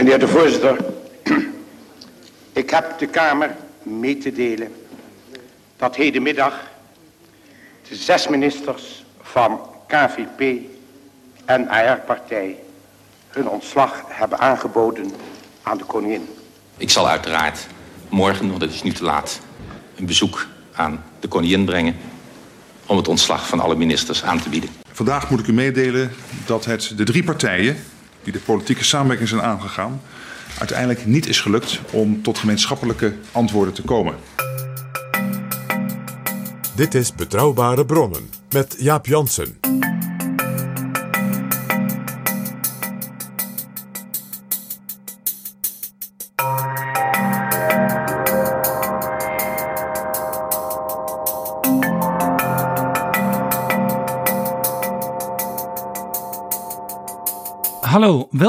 Meneer de voorzitter, ik heb de Kamer mee te delen dat hedenmiddag de zes ministers van KVP en AR-partij hun ontslag hebben aangeboden aan de koningin. Ik zal uiteraard morgen, want het is nu te laat, een bezoek aan de koningin brengen om het ontslag van alle ministers aan te bieden. Vandaag moet ik u meedelen dat het de drie partijen die de politieke samenwerking zijn aangegaan, uiteindelijk niet is gelukt om tot gemeenschappelijke antwoorden te komen. Dit is Betrouwbare Bronnen met Jaap Jansen.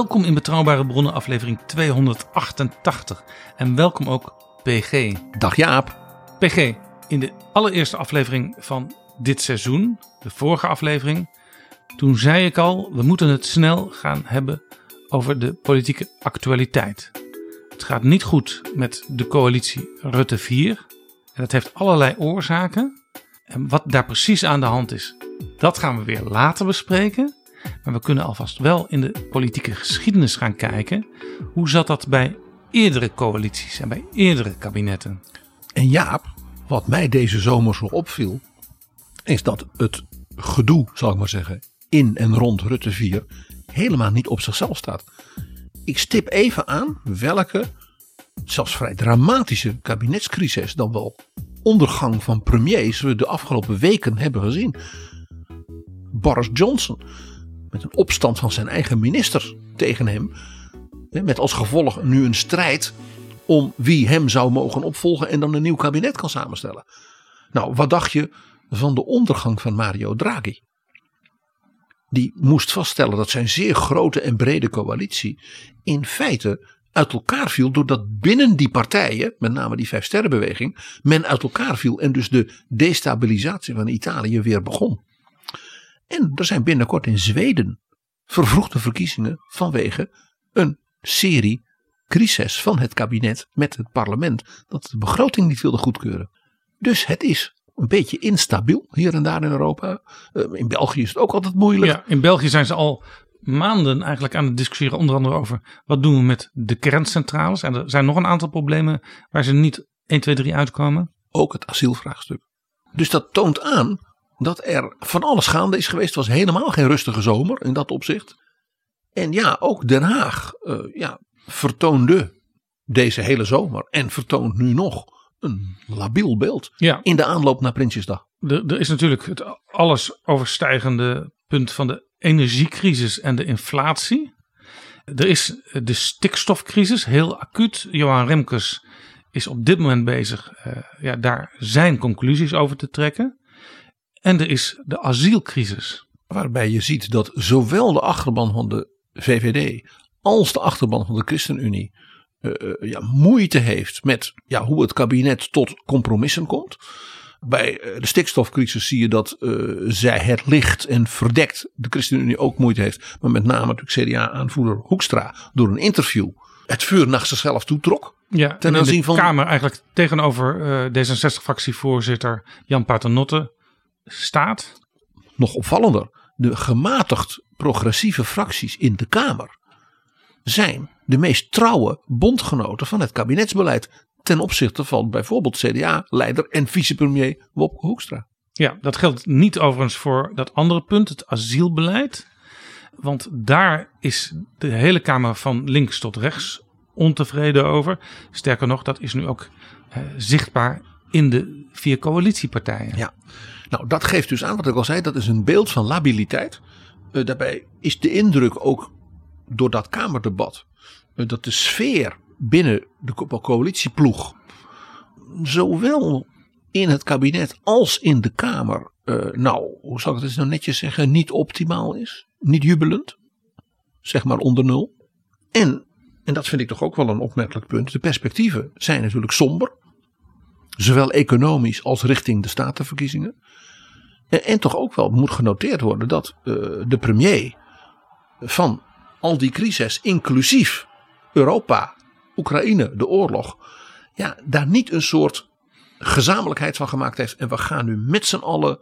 Welkom in Betrouwbare Bronnen aflevering 288 en welkom ook PG. Dag Jaap. PG, in de allereerste aflevering van dit seizoen, de vorige aflevering, toen zei ik al, we moeten het snel gaan hebben over de politieke actualiteit. Het gaat niet goed met de coalitie Rutte 4 en dat heeft allerlei oorzaken. En wat daar precies aan de hand is, dat gaan we weer later bespreken. Maar we kunnen alvast wel in de politieke geschiedenis gaan kijken. Hoe zat dat bij eerdere coalities en bij eerdere kabinetten? En Jaap, wat mij deze zomer zo opviel, is dat het gedoe, zal ik maar zeggen, in en rond Rutte 4 helemaal niet op zichzelf staat. Ik stip even aan welke, zelfs vrij dramatische kabinetscrisis, dan wel ondergang van premiers we de afgelopen weken hebben gezien. Boris Johnson, met een opstand van zijn eigen ministers tegen hem, met als gevolg nu een strijd om wie hem zou mogen opvolgen en dan een nieuw kabinet kan samenstellen. Nou, wat dacht je van de ondergang van Mario Draghi? Die moest vaststellen dat zijn zeer grote en brede coalitie in feite uit elkaar viel doordat binnen die partijen, met name die Vijfsterrenbeweging, men uit elkaar viel en dus de destabilisatie van Italië weer begon. En er zijn binnenkort in Zweden vervroegde verkiezingen vanwege een serie crisis van het kabinet met het parlement dat de begroting niet wilde goedkeuren. Dus het is een beetje instabiel hier en daar in Europa. Uh, in België is het ook altijd moeilijk. Ja, in België zijn ze al maanden eigenlijk aan het discussiëren, onder andere over wat doen we met de kerncentrales. En er zijn nog een aantal problemen waar ze niet 1, 2, 3 uitkomen. Ook het asielvraagstuk. Dus dat toont aan dat er van alles gaande is geweest. Het was helemaal geen rustige zomer in dat opzicht. En ja, ook Den Haag uh, ja, vertoonde deze hele zomer en vertoont nu nog een labiel beeld ja. in de aanloop naar Prinsjesdag. Er, er is natuurlijk het alles overstijgende punt van de energiecrisis en de inflatie. Er is de stikstofcrisis, heel acuut. Johan Remkes is op dit moment bezig uh, ja, daar zijn conclusies over te trekken. En er is de asielcrisis. Waarbij je ziet dat zowel de achterban van de VVD als de achterban van de ChristenUnie uh, ja, moeite heeft met ja, hoe het kabinet tot compromissen komt. Bij de stikstofcrisis zie je dat uh, zij het licht en verdekt de ChristenUnie ook moeite heeft. Maar met name natuurlijk CDA-aanvoerder Hoekstra door een interview het vuur naar zichzelf toetrok. Ja, ten aanzien de van Kamer eigenlijk tegenover uh, D66-fractievoorzitter Jan Paternotte staat. Nog opvallender. de gematigd progressieve fracties in de Kamer zijn de meest trouwe bondgenoten van het kabinetsbeleid ten opzichte van bijvoorbeeld CDA-leider en vicepremier Wopke Hoekstra. Ja, dat geldt niet overigens voor dat andere punt, het asielbeleid. Want daar is de hele Kamer van links tot rechts ontevreden over. Sterker nog, dat is nu ook eh, zichtbaar in de vier coalitiepartijen. Ja, nou dat geeft dus aan wat ik al zei, dat is een beeld van labiliteit. Uh, daarbij is de indruk ook door dat Kamerdebat uh, dat de sfeer binnen de co coalitieploeg zowel in het kabinet als in de Kamer, uh, nou, hoe zal ik het eens nou netjes zeggen, niet optimaal is. Niet jubelend. Zeg maar onder nul. En, en dat vind ik toch ook wel een opmerkelijk punt, de perspectieven zijn natuurlijk somber. Zowel economisch als richting de statenverkiezingen. En, en toch ook wel moet genoteerd worden dat uh, de premier van al die crises, inclusief Europa, Oekraïne, de oorlog, ja, daar niet een soort gezamenlijkheid van gemaakt heeft. En we gaan nu met z'n allen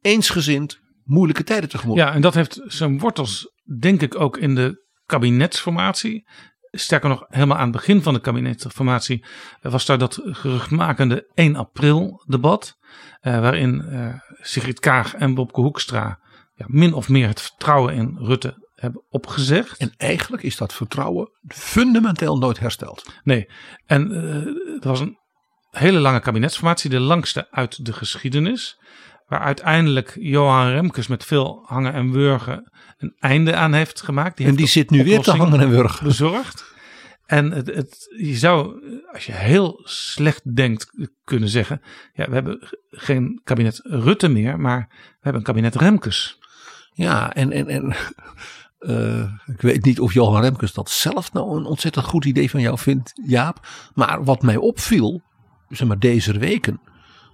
eensgezind moeilijke tijden tegemoet. Ja, en dat heeft zijn wortels, denk ik, ook in de kabinetsformatie. Sterker nog, helemaal aan het begin van de kabinetsformatie was daar dat geruchtmakende 1 april debat. Uh, waarin uh, Sigrid Kaag en Bobke Hoekstra ja, min of meer het vertrouwen in Rutte hebben opgezegd. En eigenlijk is dat vertrouwen fundamenteel nooit hersteld. Nee, en uh, er was een hele lange kabinetsformatie, de langste uit de geschiedenis. Waar uiteindelijk Johan Remkes met veel hangen en wurgen een einde aan heeft gemaakt. Die en die zit nu weer te hangen en wurgen. Bezorgd. En het, het, je zou, als je heel slecht denkt, kunnen zeggen: ja, we hebben geen kabinet Rutte meer, maar we hebben een kabinet Remkes. Ja, en, en, en uh, ik weet niet of Johan Remkes dat zelf nou een ontzettend goed idee van jou vindt, Jaap. Maar wat mij opviel, zeg maar deze weken,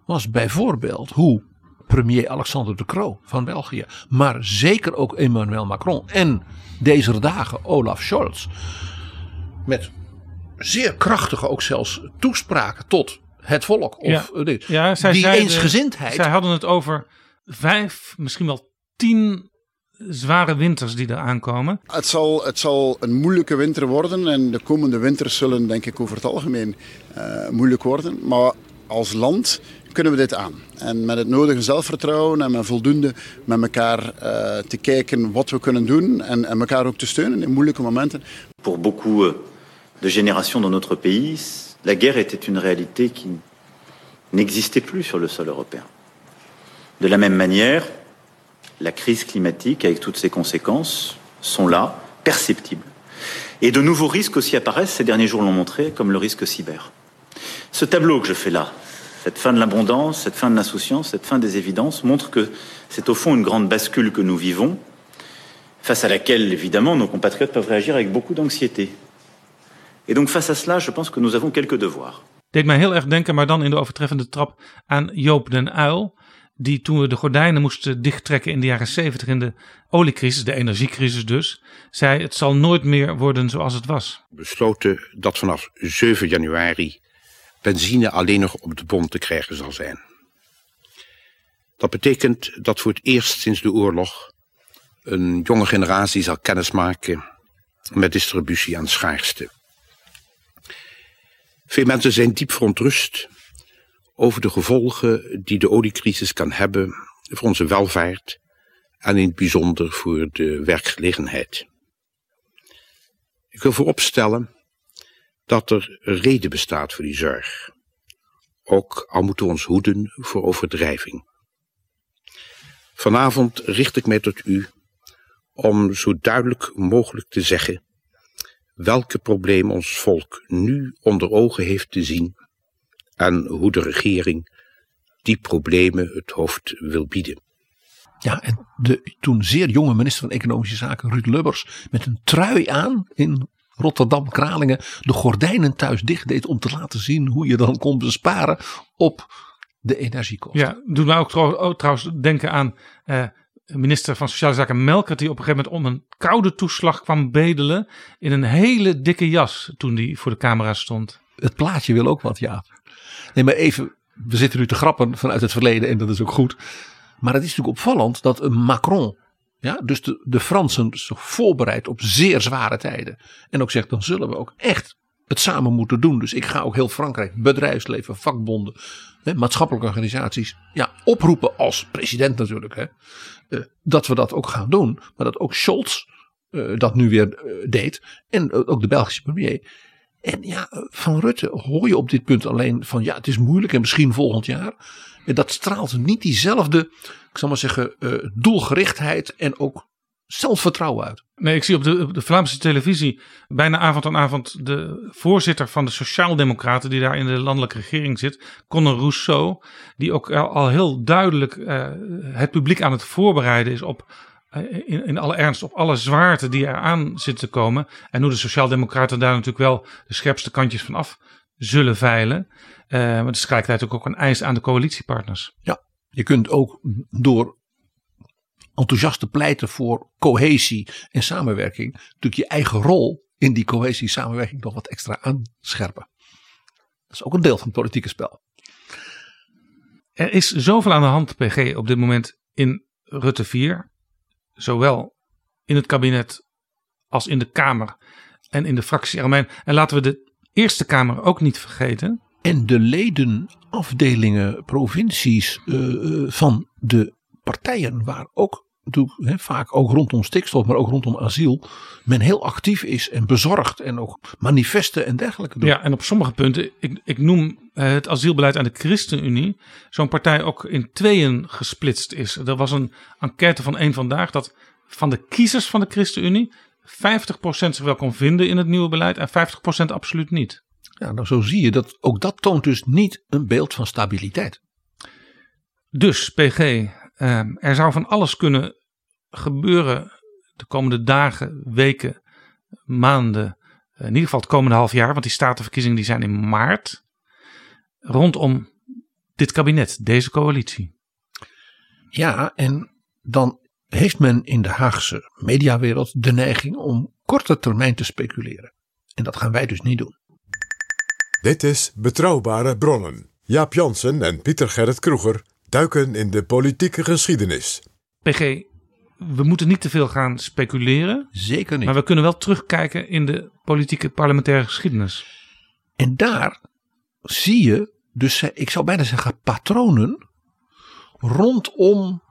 was bijvoorbeeld hoe premier Alexander de Croo van België, maar zeker ook Emmanuel Macron en deze dagen Olaf Scholz, met zeer krachtige ook zelfs toespraken tot het volk. Of ja, dit, ja, zij die zeiden, eensgezindheid. Zij hadden het over vijf, misschien wel tien zware winters die er aankomen. Het zal, het zal een moeilijke winter worden en de komende winters zullen denk ik over het algemeen uh, moeilijk worden. Maar als land kunnen we dit aan? En met het nodige zelfvertrouwen en met voldoende met elkaar uh, te kijken wat we kunnen doen en, en elkaar ook te steunen in moeilijke momenten. Pour beaucoup de générations dans notre pays, la guerre était une réalité qui n'existait plus sur le sol européen. De la même manière, la crise climatique, avec toutes ses conséquences, sont là, perceptibles. Et de nouveaux risques aussi apparaissent, ces derniers jours l'ont montré, comme le risque cyber. Ce tableau que je fais là, cette fin de l'abondance, cette fin de l'insouciance, cette fin des évidences, montre que c'est au fond une grande bascule que nous vivons, face à laquelle, évidemment, nos compatriotes peuvent réagir avec beaucoup d'anxiété. Et donc face à cela, je pense que nous avons quelques devoirs. Deed mij heel erg denken, maar dan in de overtreffende trap, aan Joop den Uil die toen we de gordijnen moesten dichttrekken in de jaren 70 in de oliecrisis, de energiecrisis dus, zei het zal nooit meer worden zoals het was. Besloten dat vanaf 7 januari benzine alleen nog op de bon te krijgen zal zijn. Dat betekent dat voor het eerst sinds de oorlog een jonge generatie zal kennismaken met distributie aan schaarste. Veel mensen zijn diep verontrust over de gevolgen die de oliecrisis kan hebben voor onze welvaart en in het bijzonder voor de werkgelegenheid. Ik wil vooropstellen dat er reden bestaat voor die zorg. Ook al moeten we ons hoeden voor overdrijving. Vanavond richt ik mij tot u om zo duidelijk mogelijk te zeggen welke problemen ons volk nu onder ogen heeft te zien en hoe de regering die problemen het hoofd wil bieden. Ja, en de toen zeer jonge minister van Economische Zaken, Ruud Lubbers, met een trui aan in Rotterdam, Kralingen, de gordijnen thuis dicht deed om te laten zien hoe je dan kon besparen op de energiekosten. Ja, doet mij ook trouwens denken aan eh, minister van Sociale Zaken Melkert, die op een gegeven moment om een koude toeslag kwam bedelen in een hele dikke jas toen die voor de camera stond. Het plaatje wil ook wat, ja. Nee, maar even, we zitten nu te grappen vanuit het verleden en dat is ook goed. Maar het is natuurlijk opvallend dat een Macron Ja, dus de, de Fransen zich voorbereid op zeer zware tijden. En ook zegt, dan zullen we ook echt het samen moeten doen. Dus ik ga ook heel Frankrijk, bedrijfsleven, vakbonden, hè, maatschappelijke organisaties, ja, oproepen als president natuurlijk. Hè, eh, dat we dat ook gaan doen. Maar dat ook Scholz eh, dat nu weer eh, deed. En ook de Belgische premier. En ja, van Rutte hoor je op dit punt alleen van ja, het is moeilijk en misschien volgend jaar. En dat straalt niet diezelfde, ik zal maar zeggen, eh, doelgerichtheid en ook zelfvertrouwen uit. Nee, ik zie op de, de Vlaamse televisie bijna avond aan avond de voorzitter van de Sociaaldemocraten, die daar in de landelijke regering zit, Conor Rousseau, die ook al, heel duidelijk eh, het publiek aan het voorbereiden is op. eh, In, in alle ernst op alle zwaarte die eraan zitten te komen. En hoe de Sociaaldemocraten daar natuurlijk wel de scherpste kantjes van af zullen veilen. Maar het is tegelijkertijd ook een eis aan de coalitiepartners. Ja, je kunt ook door enthousiast te pleiten voor cohesie en samenwerking, natuurlijk je eigen rol in die cohesie samenwerking nog wat extra aanscherpen. Dat is ook een deel van het politieke spel. Er is zoveel aan de hand, PG, op dit moment in Rutte 4. Zowel in het kabinet als in de Kamer en in de fractie. En laten we de Eerste Kamer ook niet vergeten. En de leden, afdelingen, provincies uh, van de partijen, waar ook vaak ook rondom stikstof, maar ook rondom asiel, men heel actief is en bezorgd en ook manifesten en dergelijke. Ja, en op sommige punten, ik, ik noem het asielbeleid aan de ChristenUnie, zo'n partij ook in tweeën gesplitst is. Er was een enquête van één vandaag dat van de kiezers van de ChristenUnie 50% zich wel kon vinden in het nieuwe beleid en 50% absoluut niet. Ja, nou zo zie je dat ook dat toont dus niet een beeld van stabiliteit. Dus PG, eh, er zou van alles kunnen gebeuren de komende dagen, weken, maanden, in ieder geval het komende half jaar, want die statenverkiezingen die zijn in maart, rondom dit kabinet, deze coalitie. Ja, en dan heeft men in de Haagse mediawereld de neiging om korte termijn te speculeren. En dat gaan wij dus niet doen. Dit is Betrouwbare Bronnen. Jaap Jansen en Pieter Gerrit Kroeger duiken in de politieke geschiedenis. PG, we moeten niet te veel gaan speculeren. Zeker niet. Maar we kunnen wel terugkijken in de politieke parlementaire geschiedenis. En daar zie je dus, ik zou bijna zeggen, patronen rondom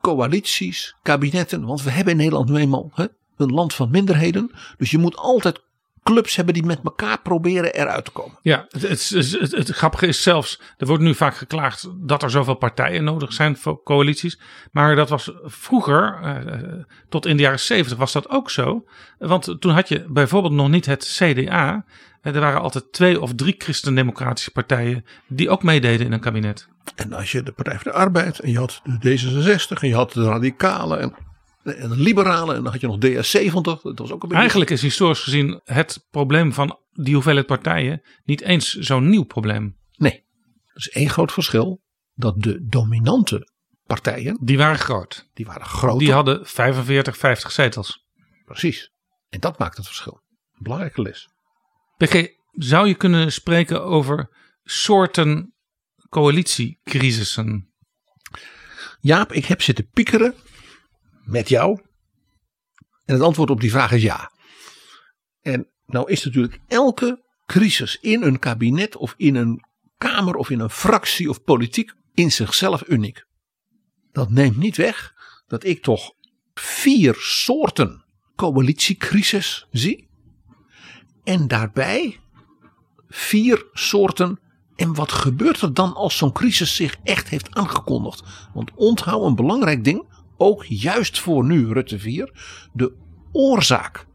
coalities, kabinetten. Want we hebben in Nederland nu eenmaal hè, een land van minderheden. Dus je moet altijd clubs hebben die met elkaar proberen eruit te komen. Ja, het, het, het, het, grappige is zelfs, er wordt nu vaak geklaagd dat er zoveel partijen nodig zijn voor coalities. Maar dat was vroeger, uh, tot in de jaren zeventig was dat ook zo. Want toen had je bijvoorbeeld nog niet het CDA. Er waren altijd twee of drie christendemocratische partijen die ook meededen in een kabinet. En als je de Partij voor de Arbeid en je had de D66 en je had de Radicalen en en de liberalen. En dan had je nog DS70. Dat was ook een beetje... Eigenlijk is historisch gezien het probleem van die hoeveelheid partijen niet eens zo'n nieuw probleem. Nee. Er is één groot verschil. Dat de dominante partijen. Die waren groot. Die waren groot. Die hadden 45, 50 zetels. Precies. En dat maakt het verschil. Een belangrijke les. PG, zou je kunnen spreken over soorten coalitiecrisissen? Jaap, ik heb zitten piekeren met jou? En het antwoord op die vraag is ja. En nou is natuurlijk elke crisis in een kabinet of in een kamer of in een fractie of politiek in zichzelf uniek. Dat neemt niet weg dat ik toch vier soorten coalitiecrisis zie. En daarbij vier soorten. En wat gebeurt er dan als zo'n crisis zich echt heeft aangekondigd? Want onthoud een belangrijk ding ook juist voor nu Rutte 4, de oorzaak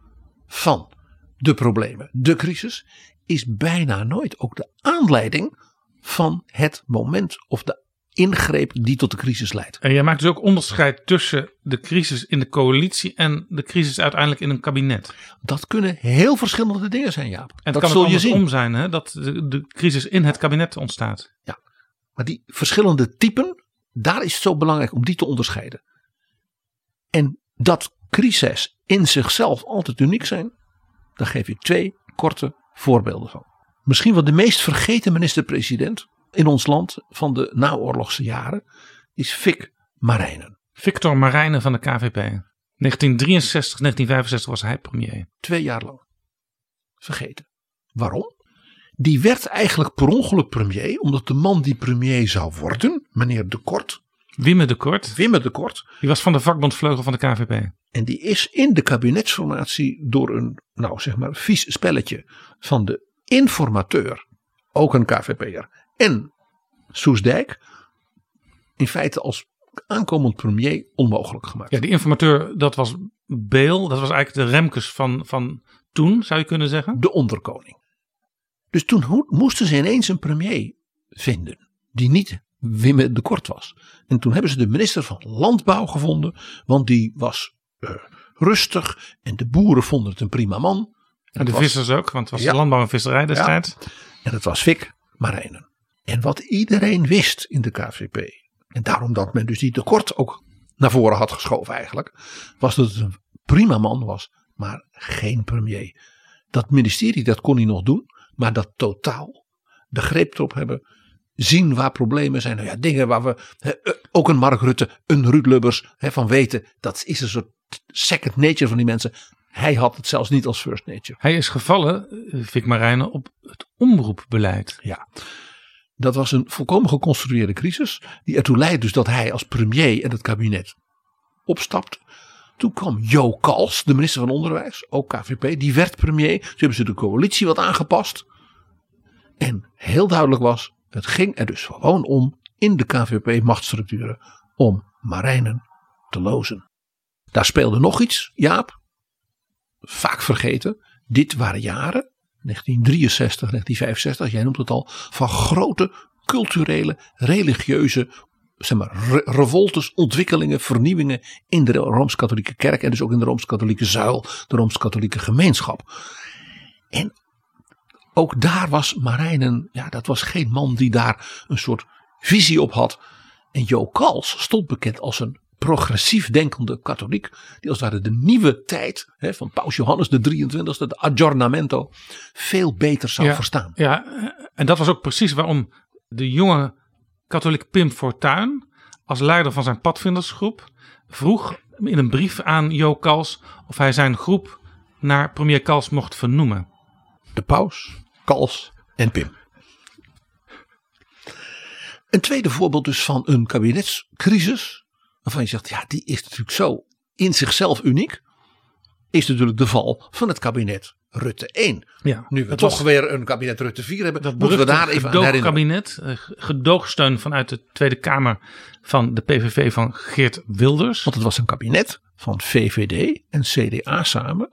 van de problemen, de crisis, is bijna nooit ook de aanleiding van het moment of de ingreep die tot de crisis leidt. En jij maakt dus ook onderscheid tussen de crisis in de coalitie en de crisis uiteindelijk in een kabinet. Dat kunnen heel verschillende dingen zijn, Jaap. En dat kan zul je zien. om zijn hè, dat de, de crisis in het kabinet ontstaat. Ja, maar die verschillende typen, daar is het zo belangrijk om die te onderscheiden. En dat crises in zichzelf altijd uniek zijn, daar geef ik twee korte voorbeelden van. Misschien wel de meest vergeten minister-president in ons land van de naoorlogse jaren is Fik Marijnen. Victor Marijnen van de KVP. 1963, 1965 was hij premier. Twee jaar lang. Vergeten. Waarom? Die werd eigenlijk per ongeluk premier, omdat de man die premier zou worden, meneer De Kort. Wimme de Kort. Wimme de Kort. Die was van de vakbondvleugel van de KVP. En die is in de kabinetsformatie door een, nou zeg maar, vies spelletje van de informateur, ook een KVP'er, en Soesdijk, in feite als aankomend premier onmogelijk gemaakt. Ja, die informateur, dat was Beel. Dat was eigenlijk de Remkes van, van toen, zou je kunnen zeggen. De onderkoning. Dus toen moesten ze ineens een premier vinden. Die niet Wim de Kort was. En toen hebben ze de minister van Landbouw gevonden. Want die was uh, rustig. En de boeren vonden het een prima man. En, de vissers ook, want het was ja, de landbouw en visserij destijds. Ja, en het was Fik Marijnen. En wat iedereen wist in de KVP. En daarom dat men dus die tekort ook naar voren had geschoven eigenlijk. Was dat het een prima man was, maar geen premier. Dat ministerie dat kon hij nog doen. Maar dat totaal de greep erop hebben. Zien waar problemen zijn. Nou ja, dingen waar we he, ook een Mark Rutte, een Ruud Lubbers he, van weten. Dat is een soort second nature van die mensen. Hij had het zelfs niet als first nature. Hij is gevallen, Vic Marijnen, op het omroepbeleid. Ja. Dat was een volkomen geconstrueerde crisis. Die ertoe leidde dus dat hij als premier en het kabinet opstapt. Toen kwam Jo Kals, de minister van Onderwijs, ook KVP, die werd premier. Toen hebben ze de coalitie wat aangepast. En heel duidelijk was, het ging er dus gewoon om in de KVP-machtsstructuren om Marijnen te lozen. Daar speelde nog iets, Jaap. Vaak vergeten. Dit waren jaren, 1963, 1965, jij noemt het al, van grote culturele, religieuze zeg maar, revoltes, ontwikkelingen, vernieuwingen in de Rooms-Katholieke Kerk en dus ook in de Rooms-Katholieke zuil, de Rooms-Katholieke gemeenschap. En ook daar was Marijnen, ja, dat was geen man die daar een soort visie op had. En Jo Kals stond bekend als een progressief denkende katholiek, die als het ware de nieuwe tijd hè, van Paus Johannes de 23e, de aggiornamento, veel beter zou ja, verstaan. Ja, en dat was ook precies waarom de jonge katholiek Pim Fortuyn, als leider van zijn padvindersgroep, vroeg in een brief aan Jo Kals of hij zijn groep naar premier Kals mocht vernoemen. De paus, Kals en Pim. Een tweede voorbeeld dus van een kabinetscrisis waarvan je zegt, ja, die is natuurlijk zo in zichzelf uniek, is natuurlijk de val van het kabinet Rutte 1. Ja, nu we toch weer een kabinet Rutte 4 hebben, Dat moeten we daar even aan herinneren. gedoogkabinet, eh, gedoogsteun vanuit de Tweede Kamer van de PVV van Geert Wilders. Want het was een kabinet van VVD en CDA samen,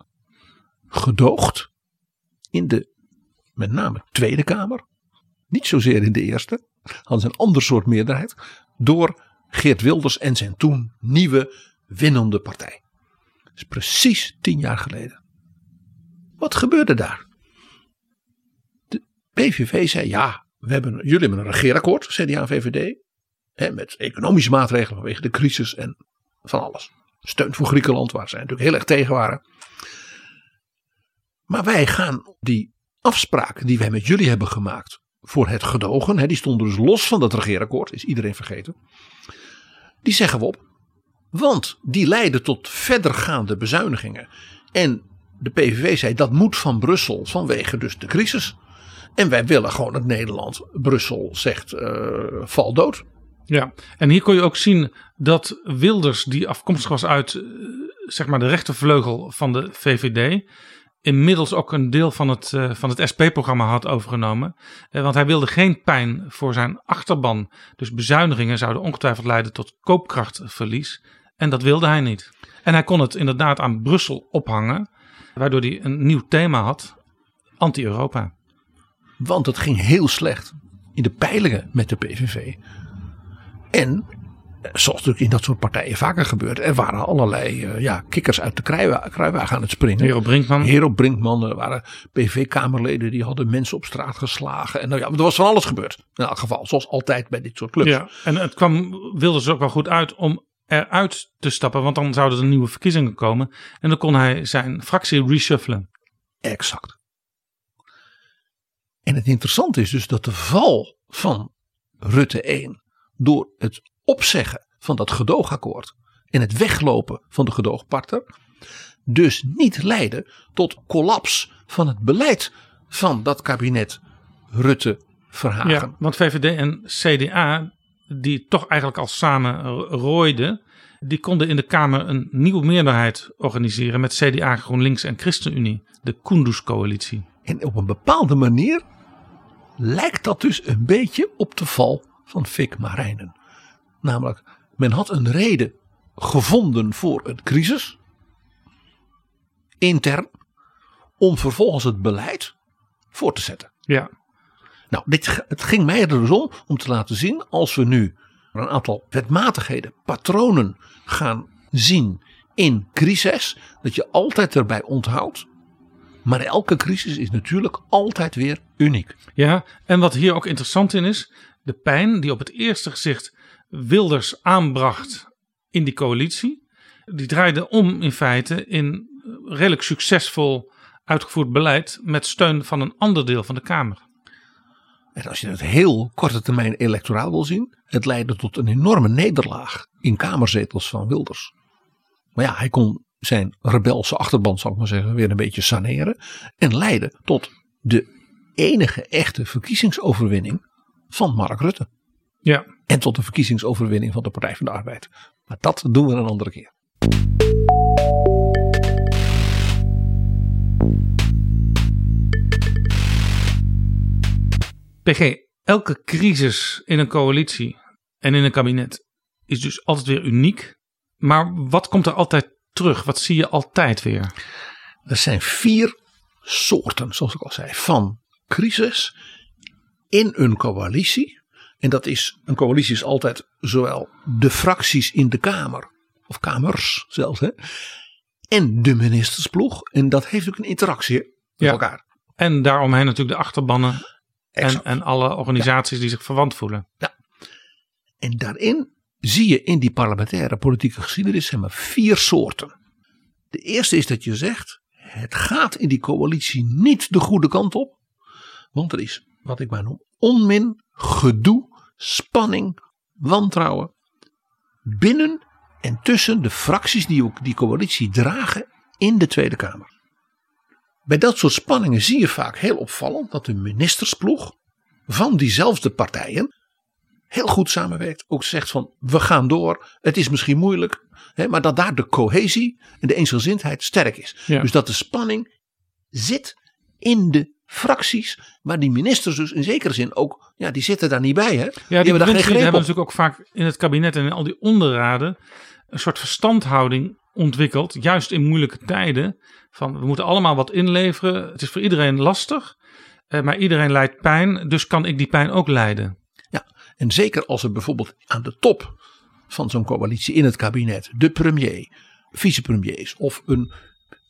gedoogd in de met name Tweede Kamer, niet zozeer in de Eerste, hadden een ander soort meerderheid, door Geert Wilders en zijn toen nieuwe winnende partij. Dat is precies tien jaar geleden. Wat gebeurde daar? De PVV zei ja, we hebben, jullie hebben een regeerakkoord, CDA en VVD. Met economische maatregelen vanwege de crisis en van alles. Steun voor Griekenland, waar ze natuurlijk heel erg tegen waren. Maar wij gaan die afspraken die wij met jullie hebben gemaakt voor het gedogen, hè, die stonden dus los van dat regeerakkoord, is iedereen vergeten. Die zeggen we op. Want die leiden tot verdergaande bezuinigingen. En de PVV zei dat moet van Brussel vanwege dus de crisis. En wij willen gewoon dat Nederland, Brussel zegt eh val dood. Ja, en hier kon je ook zien dat Wilders, die afkomstig was uit eh, zeg maar de rechtervleugel van de VVD, inmiddels ook een deel van het, eh, van het SP-programma had overgenomen. Eh, want hij wilde geen pijn voor zijn achterban. Dus bezuinigingen zouden ongetwijfeld leiden tot koopkrachtverlies. En dat wilde hij niet. En hij kon het inderdaad aan Brussel ophangen, waardoor hij een nieuw thema had: anti-Europa. Want het ging heel slecht in de peilingen met de PVV. En, zoals natuurlijk in dat soort partijen vaker gebeurt, er waren allerlei eh, ja, kikkers uit de kruiwa- kruiwagen aan het springen. Hero Brinkman. Hero Brinkman, er waren PV-kamerleden die hadden mensen op straat geslagen. En nou ja, er was van alles gebeurd. In elk geval, zoals altijd bij dit soort clubs. Ja, en het kwam Wilders ook wel goed uit om eruit te stappen, want dan zouden er nieuwe verkiezingen komen. En dan kon hij zijn fractie reshuffelen. Exact. En het interessante is dus dat de val van Rutte 1 door het opzeggen van dat gedoogakkoord en het weglopen van de gedoogpartner dus niet leiden tot collaps van het beleid van dat kabinet Rutte Verhagen. Ja, want VVD en CDA, die toch eigenlijk al samen rooiden, die konden in de Kamer een nieuwe meerderheid organiseren met CDA, GroenLinks en ChristenUnie, de Kunduz-coalitie. En op een bepaalde manier lijkt dat dus een beetje op de val van Fik Marijnen. Namelijk, men had een reden gevonden voor een crisis, intern, om vervolgens het beleid voor te zetten. Ja. Nou, dit, het ging mij er dus om om te laten zien, als we nu een aantal wetmatigheden, patronen gaan zien in crisis, dat je altijd erbij onthoudt. Maar elke crisis is natuurlijk altijd weer uniek. Ja, en wat hier ook interessant in is, de pijn die op het eerste gezicht Wilders aanbracht in die coalitie, die draaide om in feite in redelijk succesvol uitgevoerd beleid met steun van een ander deel van de Kamer. En als je het heel korte termijn electoraal wil zien, het leidde tot een enorme nederlaag in kamerzetels van Wilders. Maar ja, hij kon zijn rebelse achterban, zal ik maar zeggen, weer een beetje saneren. En leidde tot de enige echte verkiezingsoverwinning van Mark Rutte. Ja. En tot de verkiezingsoverwinning van de Partij van de Arbeid. Maar dat doen we een andere keer. PG, elke crisis in een coalitie en in een kabinet is dus altijd weer uniek. Maar wat komt er altijd terug? Wat zie je altijd weer? Er zijn vier soorten, zoals ik al zei, van crisis in een coalitie. En dat is, een coalitie is altijd zowel de fracties in de Kamer, of kamers zelfs, hè, en de ministersploeg. En dat heeft ook een interactie met Ja. elkaar. En daaromheen natuurlijk de achterbannen en, en alle organisaties die zich verwant voelen. En daarin zie je in die parlementaire politieke geschiedenis zeg maar, vier soorten. De eerste is dat je zegt, het gaat in die coalitie niet de goede kant op. Want er is, wat ik maar noem, onmin, gedoe, spanning, wantrouwen. Binnen en tussen de fracties die ook die coalitie dragen in de Tweede Kamer. Bij dat soort spanningen zie je vaak heel opvallend dat de ministersploeg van diezelfde partijen heel goed samenwerkt. Ook zegt van we gaan door. Het is misschien moeilijk. Hè, maar dat daar de cohesie en de eensgezindheid sterk is. Ja. Dus dat de spanning zit in de fracties. Maar die ministers dus in zekere zin ook. Ja die zitten daar niet bij hè. Ja, die, hebben daar geen greep hebben op. natuurlijk ook vaak in het kabinet en in al die onderraden een soort verstandhouding ontwikkeld. Juist in moeilijke tijden. Van we moeten allemaal wat inleveren. Het is voor iedereen lastig. eh, maar iedereen lijdt pijn. Dus kan ik die pijn ook lijden. Ja, en zeker als er bijvoorbeeld aan de top van zo'n coalitie in het kabinet de premier, vicepremiers of een,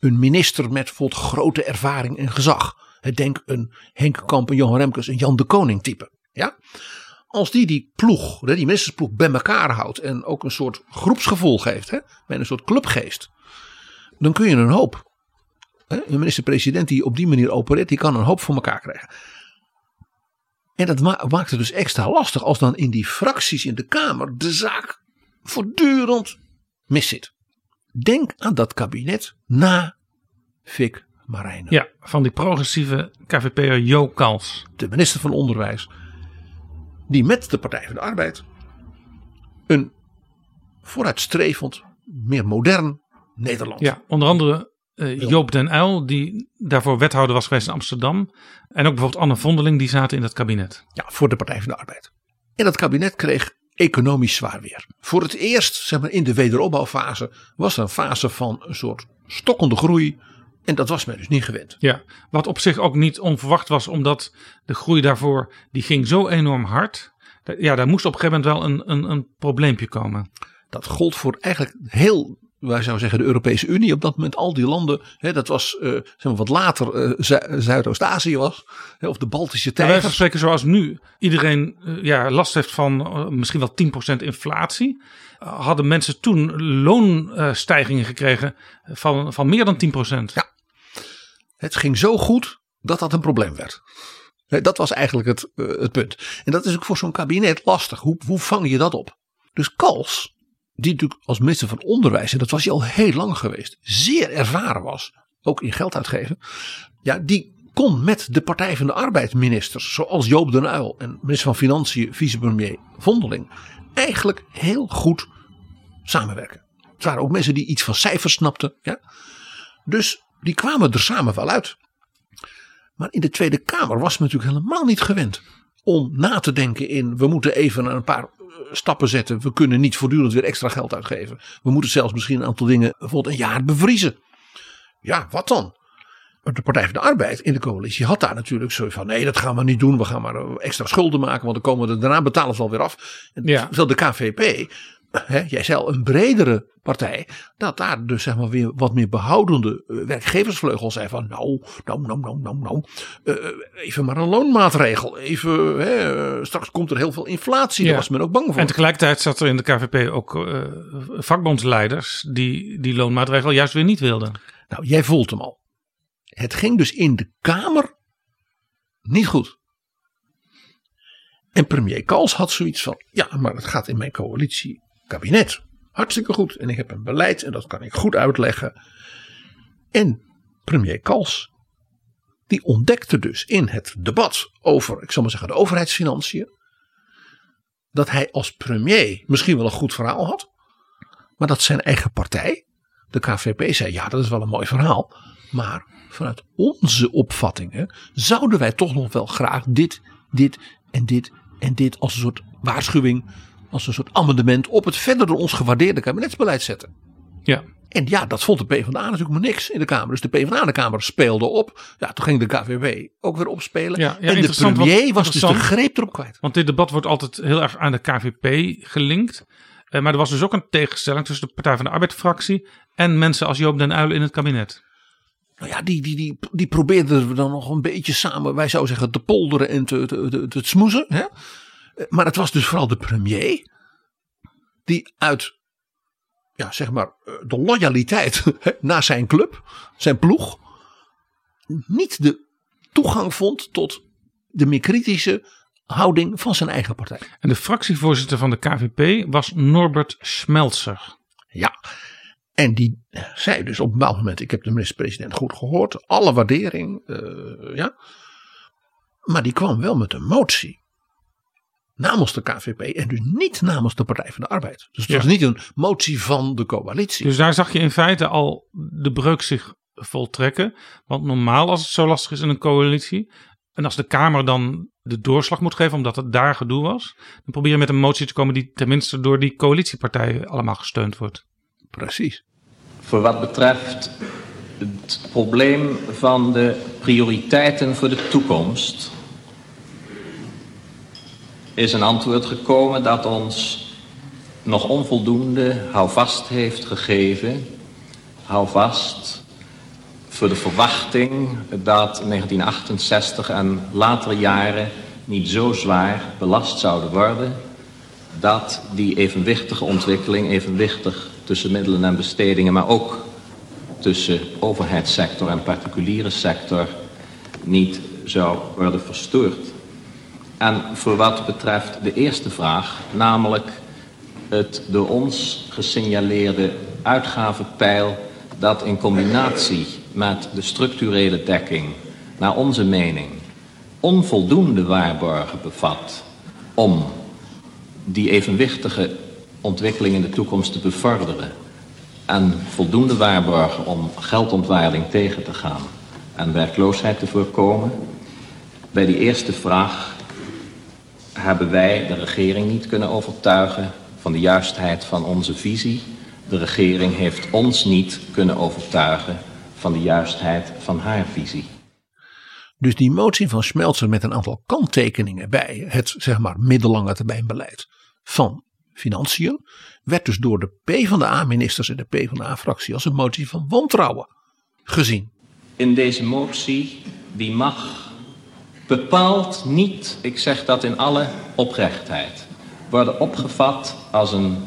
een minister met bijvoorbeeld grote ervaring en gezag. Denk een Henk Kamp, een Johan Remkes, een Jan de Koning type. Ja? Als die die ploeg, die ministersploeg bij elkaar houdt en ook een soort groepsgevoel geeft, hè, met een soort clubgeest, dan kun je een hoop. Hè, Een minister-president die op die manier opereert, die kan een hoop voor elkaar krijgen. En dat ma- maakt het dus extra lastig als dan in die fracties in de Kamer de zaak voortdurend miszit. Denk aan dat kabinet na Fik Marijnen. Ja, van die progressieve KVP'er Jo Kals. De minister van Onderwijs. Die met de Partij van de Arbeid een vooruitstrevend, meer modern Nederland. Ja, onder andere eh, Joop den Uyl, die daarvoor wethouder was geweest in Amsterdam. En ook bijvoorbeeld Anne Vondeling, die zaten in dat kabinet. Ja, voor de Partij van de Arbeid. En dat kabinet kreeg economisch zwaar weer. Voor het eerst, zeg maar in de wederopbouwfase, was er een fase van een soort stokkende groei. En dat was men dus niet gewend. Ja, wat op zich ook niet onverwacht was, omdat de groei daarvoor, die ging zo enorm hard. Ja, daar moest op een gegeven moment wel een, een, een probleempje komen. Dat gold voor eigenlijk heel, wij zouden zeggen, de Europese Unie. Op dat moment al die landen, hè, dat was eh, zeg maar wat later eh, Zu- Zuidoost-Azië was. Hè, of de Baltische tijgers. spreken zoals nu iedereen eh, ja, last heeft van misschien wel 10% inflatie. hadden mensen toen loonstijgingen gekregen van, van meer dan 10%. Ja. Het ging zo goed dat dat een probleem werd. Dat was eigenlijk het, eh, het punt. En dat is ook voor zo'n kabinet lastig. Hoe, hoe vang je dat op? Dus Kals die natuurlijk als minister van Onderwijs, en dat was hij al heel lang geweest, zeer ervaren was, ook in geld uitgeven. Ja, die kon met de Partij van de Arbeidsministers, zoals Joop den Uyl en minister van Financiën, vicepremier Vondeling, eigenlijk heel goed samenwerken. Het waren ook mensen die iets van cijfers snapten. Ja? Dus die kwamen er samen wel uit. Maar in de Tweede Kamer was men natuurlijk helemaal niet gewend om na te denken in we moeten even een paar eh, stappen zetten. We kunnen niet voortdurend weer extra geld uitgeven. We moeten zelfs misschien een aantal dingen bijvoorbeeld een jaar bevriezen. Ja, wat dan? de Partij van de Arbeid in de coalitie had daar natuurlijk zo van: nee, dat gaan we niet doen. We gaan maar eh, extra schulden maken, want dan komen we daarna betalen ze alweer af. En ja. Terwijl de KVP, hè, jij zei al, een bredere partij, dat daar dus zeg maar weer wat meer behoudende eh, werkgeversvleugel zei van: nou, nou, nou, nou, nou, nou, uh, even maar een loonmaatregel. Even, hè, straks komt er heel veel inflatie. Daar was men ook bang voor. En tegelijkertijd zat er in de KVP ook uh, vakbondsleiders die die loonmaatregel juist weer niet wilden. Nou, jij voelt hem al. Het ging dus in de Kamer niet goed. En premier Kals had zoiets van: ja, maar het gaat in mijn coalitiekabinet hartstikke goed. En ik heb een beleid en dat kan ik goed uitleggen. En premier Kals, die ontdekte dus in het debat over, ik zal maar zeggen, de overheidsfinanciën, dat hij als premier misschien wel een goed verhaal had, maar dat zijn eigen partij, de KVP, zei: ja, dat is wel een mooi verhaal, maar vanuit onze opvattingen zouden wij toch nog wel graag dit, dit en dit en dit als een soort waarschuwing, als een soort amendement op het verder door ons gewaardeerde kabinetsbeleid zetten. Ja. En ja, dat vond de PvdA natuurlijk maar niks in de Kamer. Dus de PvdA in de Kamer speelde op. Ja, toen ging de KVW ook weer opspelen. Ja, ja, en de premier was dus de greep erop kwijt. Want dit debat wordt altijd heel erg aan de KVP gelinkt. Uh, maar er was dus ook een tegenstelling tussen de Partij van de Arbeid-fractie en mensen als Joop den Uyl in het kabinet. Nou ja, die, die, die, die probeerden we dan nog een beetje samen, wij zouden zeggen, te polderen en te, te, te, te smoezen. Hè? Maar het was dus vooral de premier die uit, ja, zeg maar, de loyaliteit naar zijn club, zijn ploeg, niet de toegang vond tot de meer kritische houding van zijn eigen partij. En de fractievoorzitter van de KVP was Norbert Schmelzer. Ja, en die zei dus op een bepaald moment: Ik heb de minister-president goed gehoord, alle waardering, uh, ja. Maar die kwam wel met een motie. Namens de KVP en dus niet namens de Partij van de Arbeid. Dus het was niet een motie van de coalitie. Dus daar zag je in feite al de breuk zich voltrekken. Want normaal, als het zo lastig is in een coalitie. En als de Kamer dan de doorslag moet geven, omdat het daar gedoe was. Dan probeer je met een motie te komen die tenminste door die coalitiepartijen allemaal gesteund wordt. Precies. Voor wat betreft het probleem van de prioriteiten voor de toekomst is een antwoord gekomen dat ons nog onvoldoende houvast heeft gegeven. Houvast voor de verwachting dat 1968 en latere jaren niet zo zwaar belast zouden worden dat die evenwichtige ontwikkeling, evenwichtig tussen middelen en bestedingen, maar ook tussen overheidssector en particuliere sector niet zou worden verstoord. En voor wat betreft de eerste vraag, namelijk het door ons gesignaleerde uitgavenpeil dat in combinatie met de structurele dekking naar onze mening onvoldoende waarborgen bevat om die evenwichtige ontwikkeling in de toekomst te bevorderen en voldoende waarborgen om geldontwaarding tegen te gaan en werkloosheid te voorkomen. Bij die eerste vraag hebben wij de regering niet kunnen overtuigen van de juistheid van onze visie. De regering heeft ons niet kunnen overtuigen van de juistheid van haar visie. Dus die motie van Schmelzer met een aantal kanttekeningen bij het zeg maar middellange termijnbeleid van Financiën werd dus door de PvdA-ministers en de PvdA-fractie als een motie van wantrouwen gezien. In deze motie, die mag bepaald niet, ik zeg dat in alle oprechtheid, worden opgevat als een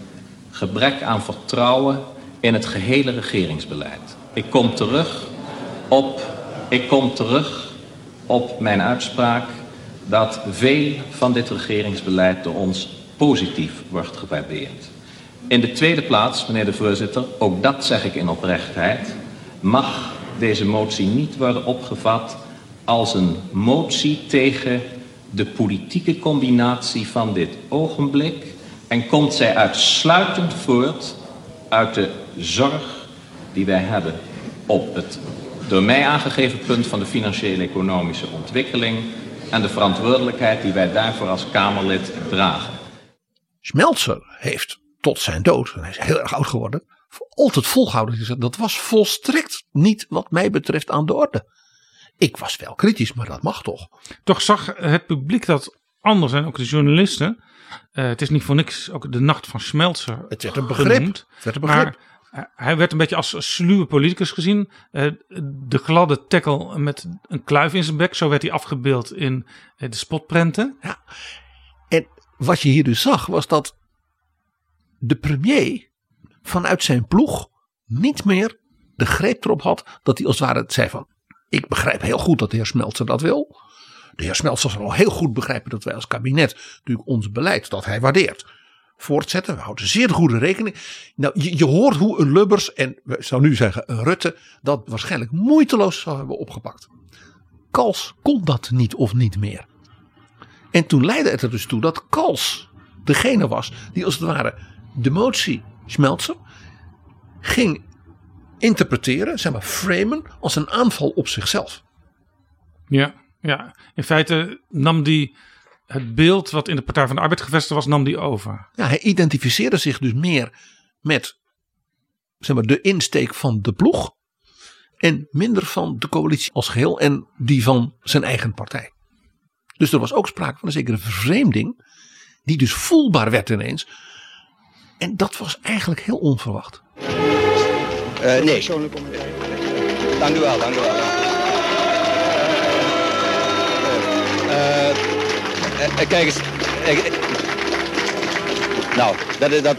gebrek aan vertrouwen in het gehele regeringsbeleid. Ik kom terug op, ik kom terug op mijn uitspraak dat veel van dit regeringsbeleid door ons positief wordt gewaardeerd. In de tweede plaats, meneer de voorzitter, ook dat zeg ik in oprechtheid, mag deze motie niet worden opgevat als een motie tegen de politieke combinatie van dit ogenblik en komt zij uitsluitend voort uit de zorg die wij hebben op het door mij aangegeven punt van de financiële economische ontwikkeling en de verantwoordelijkheid die wij daarvoor als Kamerlid dragen. Smeltzer heeft tot zijn dood, en hij is heel erg oud geworden, altijd volgehouden. Dat was volstrekt niet wat mij betreft aan de orde. Ik was wel kritisch, maar dat mag toch. Toch zag het publiek dat anders en ook de journalisten. Uh, het is niet voor niks ook de nacht van Smeltzer. Het werd een begrip. Genoemd, het werd een begrip. Maar hij werd een beetje als sluwe politicus gezien. Uh, de gladde tackle met een kluif in zijn bek. Zo werd hij afgebeeld in de spotprenten. Ja. En wat je hier dus zag was dat de premier vanuit zijn ploeg niet meer de greep erop had. Dat hij als het ware zei van ik begrijp heel goed dat de heer Smeltzer dat wil. De heer Smeltzer zal heel goed begrijpen dat wij als kabinet natuurlijk ons beleid dat hij waardeert voortzetten. We houden zeer goede rekening. Nou, je, hoort hoe een Lubbers en we zou nu zeggen een Rutte dat waarschijnlijk moeiteloos zou hebben opgepakt. Kals kon dat niet of niet meer. En toen leidde het er dus toe dat Kals degene was die als het ware de motie Smeltzer ging interpreteren, zeg maar framen, als een aanval op zichzelf. Ja, ja. in feite nam die het beeld wat in de Partij van de Arbeid gevestigd was, nam die over. Ja, hij identificeerde zich dus meer met zeg maar, de insteek van de ploeg. En minder van de coalitie als geheel en die van zijn eigen partij. Dus er was ook sprake van een zekere vervreemding. Die dus voelbaar werd ineens. En dat was eigenlijk heel onverwacht. Uh, nee. Dank u wel, dank u wel. Uh, uh, kijk eens. nou, dat, dat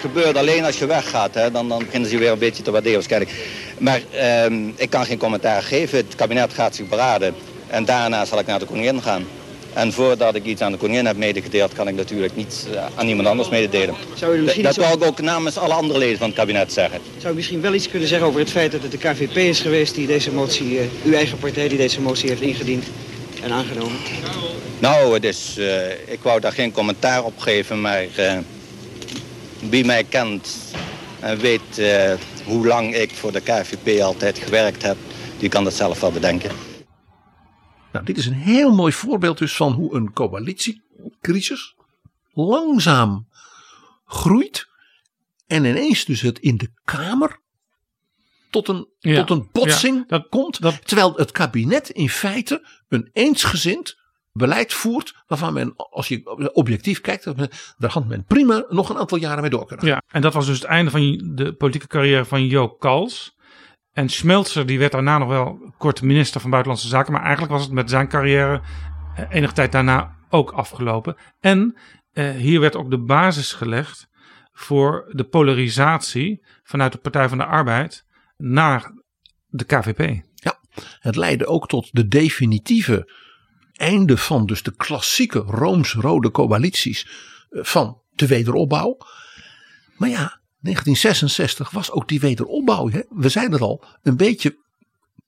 gebeurt alleen als je weggaat. Hè? Dan, dan beginnen ze weer een beetje te waarderen waarschijnlijk. Maar ehm, ik kan geen commentaar geven. Het kabinet gaat zich beraden. En daarna zal ik naar de koningin gaan. En voordat ik iets aan de koningin heb medegedeeld, kan ik natuurlijk niet uh, aan iemand anders mededelen. Zou u misschien dat wil ik ook namens alle andere leden van het kabinet zeggen. Zou u misschien wel iets kunnen zeggen over het feit dat het de KVP is geweest die deze motie, uh, uw eigen partij die deze motie heeft ingediend en aangenomen? Nou, het is, uh, ik wou daar geen commentaar op geven, maar wie mij kent en weet hoe lang ik voor de KVP altijd gewerkt heb, die kan dat zelf wel bedenken. Nou, dit is een heel mooi voorbeeld dus van hoe een coalitiecrisis langzaam groeit. En ineens dus het in de Kamer tot een, Ja, tot een botsing ja, komt. terwijl het kabinet in feite een eensgezind beleid voert. Waarvan men, als je objectief kijkt, daar had men prima nog een aantal jaren mee door kunnen gaan. Ja, en dat was dus het einde van de politieke carrière van Jo Kals. En Schmelzer die werd daarna nog wel kort minister van Buitenlandse Zaken. Maar eigenlijk was het met zijn carrière eh, enige tijd daarna ook afgelopen. En eh, hier werd ook de basis gelegd voor de polarisatie vanuit de Partij van de Arbeid naar de KVP. Ja, het leidde ook tot de definitieve einde van dus de klassieke rooms-rode coalities eh, van de wederopbouw. Maar ja, 1966 was ook die wederopbouw, hè, we zeiden het al, een beetje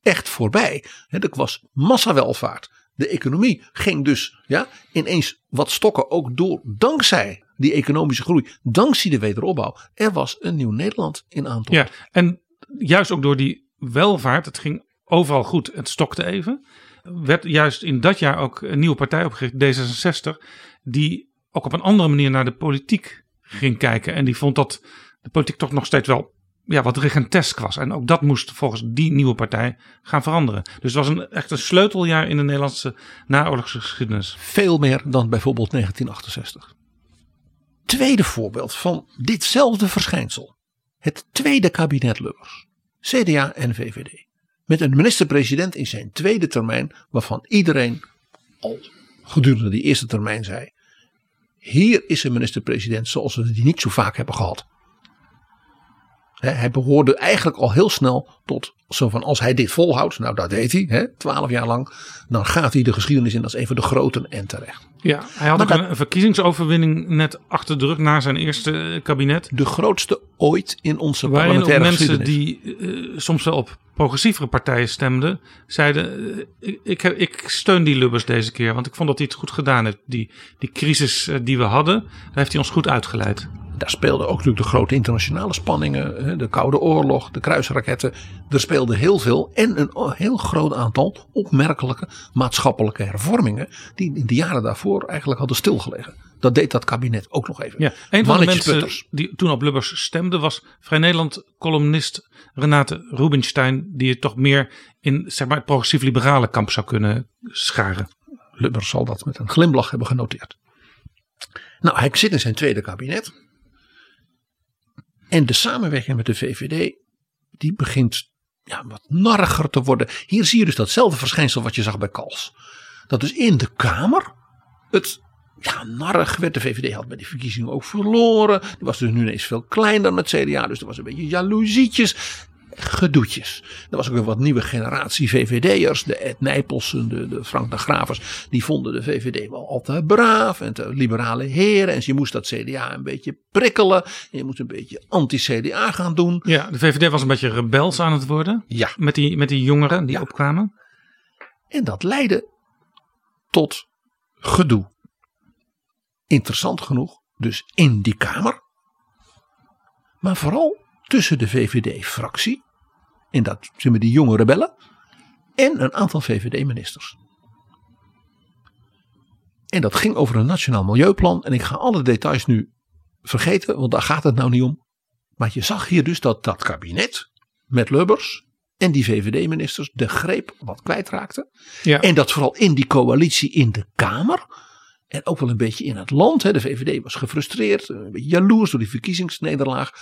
echt voorbij. Hè, er was massawelvaart. De economie ging dus ja, ineens wat stokken ook door dankzij die economische groei, dankzij de wederopbouw. Er was een nieuw Nederland in aantocht. Ja, en juist ook door die welvaart, het ging overal goed, het stokte even. Werd juist in dat jaar ook een nieuwe partij opgericht, D66, die ook op een andere manier naar de politiek ging kijken. En die vond dat de politiek toch nog steeds wel ja, wat regentesk was. En ook dat moest volgens die nieuwe partij gaan veranderen. Dus het was een, echt een sleuteljaar in de Nederlandse naoorlogsgeschiedenis. Veel meer dan bijvoorbeeld 1968. Tweede voorbeeld van ditzelfde verschijnsel. Het tweede kabinet Lubbers. CDA en VVD. Met een minister-president in zijn tweede termijn waarvan iedereen al gedurende die eerste termijn zei. Hier is een minister-president zoals we die niet zo vaak hebben gehad. Hij behoorde eigenlijk al heel snel tot zo van als hij dit volhoudt, nou dat deed hij, twaalf jaar lang, dan gaat hij de geschiedenis in als een van de groten en terecht. Ja, hij had ook een verkiezingsoverwinning net achter de rug na zijn eerste eh, kabinet. De grootste ooit in onze Waarin ook parlementaire mensen geschiedenis. die eh, soms wel op progressievere partijen stemden, zeiden: eh, ik, ik, steun die Lubbers deze keer, want ik vond dat hij het goed gedaan heeft. Die, die crisis die we hadden, daar heeft hij ons goed uitgeleid. Daar speelden ook natuurlijk de grote internationale spanningen, de Koude Oorlog, de kruisraketten. Er speelde heel veel en een heel groot aantal opmerkelijke maatschappelijke hervormingen die in de jaren daarvoor eigenlijk hadden stilgelegen. Dat deed dat kabinet ook nog even. Ja, een van de mensen die toen op Lubbers stemde was Vrij Nederland columnist Renate Rubinstein, die het toch meer in zeg maar, het progressief-liberale kamp zou kunnen scharen. Lubbers zal dat met een glimlach hebben genoteerd. Nou, hij zit in zijn tweede kabinet. En de samenwerking met de VVD, die begint ja, wat narriger te worden. Hier zie je dus datzelfde verschijnsel wat je zag bij Kals. Dat dus in de Kamer het ja, narrig werd. De VVD had bij die verkiezingen ook verloren. Die was dus nu ineens veel kleiner het CDA. Dus er was een beetje jaloezietjes. Gedoetjes. Er was ook een wat nieuwe generatie VVD'ers. De Ed Nijpelsen, de, de Frank de Gravers. Die vonden de VVD wel altijd braaf. En te liberale heren. En je moest dat CDA een beetje prikkelen. En je moest een beetje anti-CDA gaan doen. Ja, de VVD was een beetje rebels aan het worden. Ja. Met die, met die jongeren die opkwamen. En dat leidde tot gedoe. Interessant genoeg, dus in die Kamer. Maar vooral tussen de VVD-fractie. En dat zijn die jonge rebellen. En een aantal VVD-ministers. En dat ging over een nationaal milieuplan. En ik ga alle details nu vergeten, want daar gaat het nou niet om. Maar je zag hier dus dat dat kabinet met Lubbers en die VVD-ministers de greep wat kwijtraakten. Ja. En dat vooral in die coalitie in de Kamer. En ook wel een beetje in het land. Hè. De VVD was gefrustreerd, een beetje jaloers door die verkiezingsnederlaag.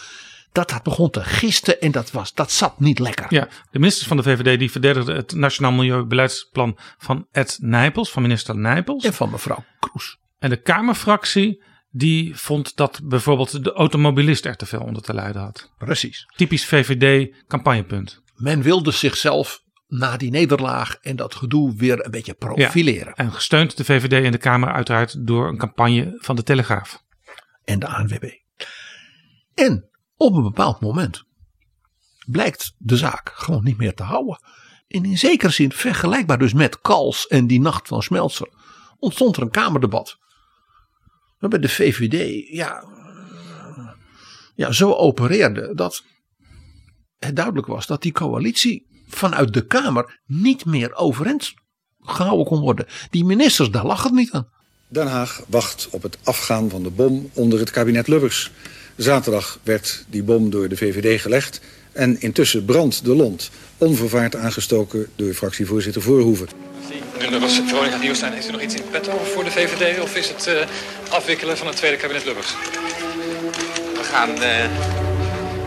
Dat dat begon te gisten en dat, was, dat zat niet lekker. Ja, de ministers van de VVD die verdedigden het Nationaal Milieubeleidsplan van Ed Nijpels, van minister Nijpels. En van mevrouw Kroes. En de Kamerfractie die vond dat bijvoorbeeld de automobilist er te veel onder te lijden had. Precies. Typisch VVD campagnepunt. Men wilde zichzelf na die nederlaag en dat gedoe weer een beetje profileren. En gesteund de VVD in de Kamer uiteraard door een campagne van de Telegraaf. En de ANWB. En op een bepaald moment blijkt de zaak gewoon niet meer te houden. En in zekere zin vergelijkbaar dus met Kals en die nacht van Smeltzer ontstond er een kamerdebat. Waarbij de VVD ja, ja, zo opereerde dat het duidelijk was dat die coalitie vanuit de Kamer niet meer overeind gehouden kon worden. Die ministers, daar lag het niet aan. Den Haag wacht op het afgaan van de bom onder het kabinet Lubbers. Zaterdag werd die bom door de VVD gelegd en intussen brandt de lont. Onvervaard aangestoken door fractievoorzitter Voorhoeven. Meneer Lubbers, Veronica Nieuwstein, heeft u nog iets in petto voor de VVD of is het eh, afwikkelen van het tweede kabinet Lubbers? We gaan eh,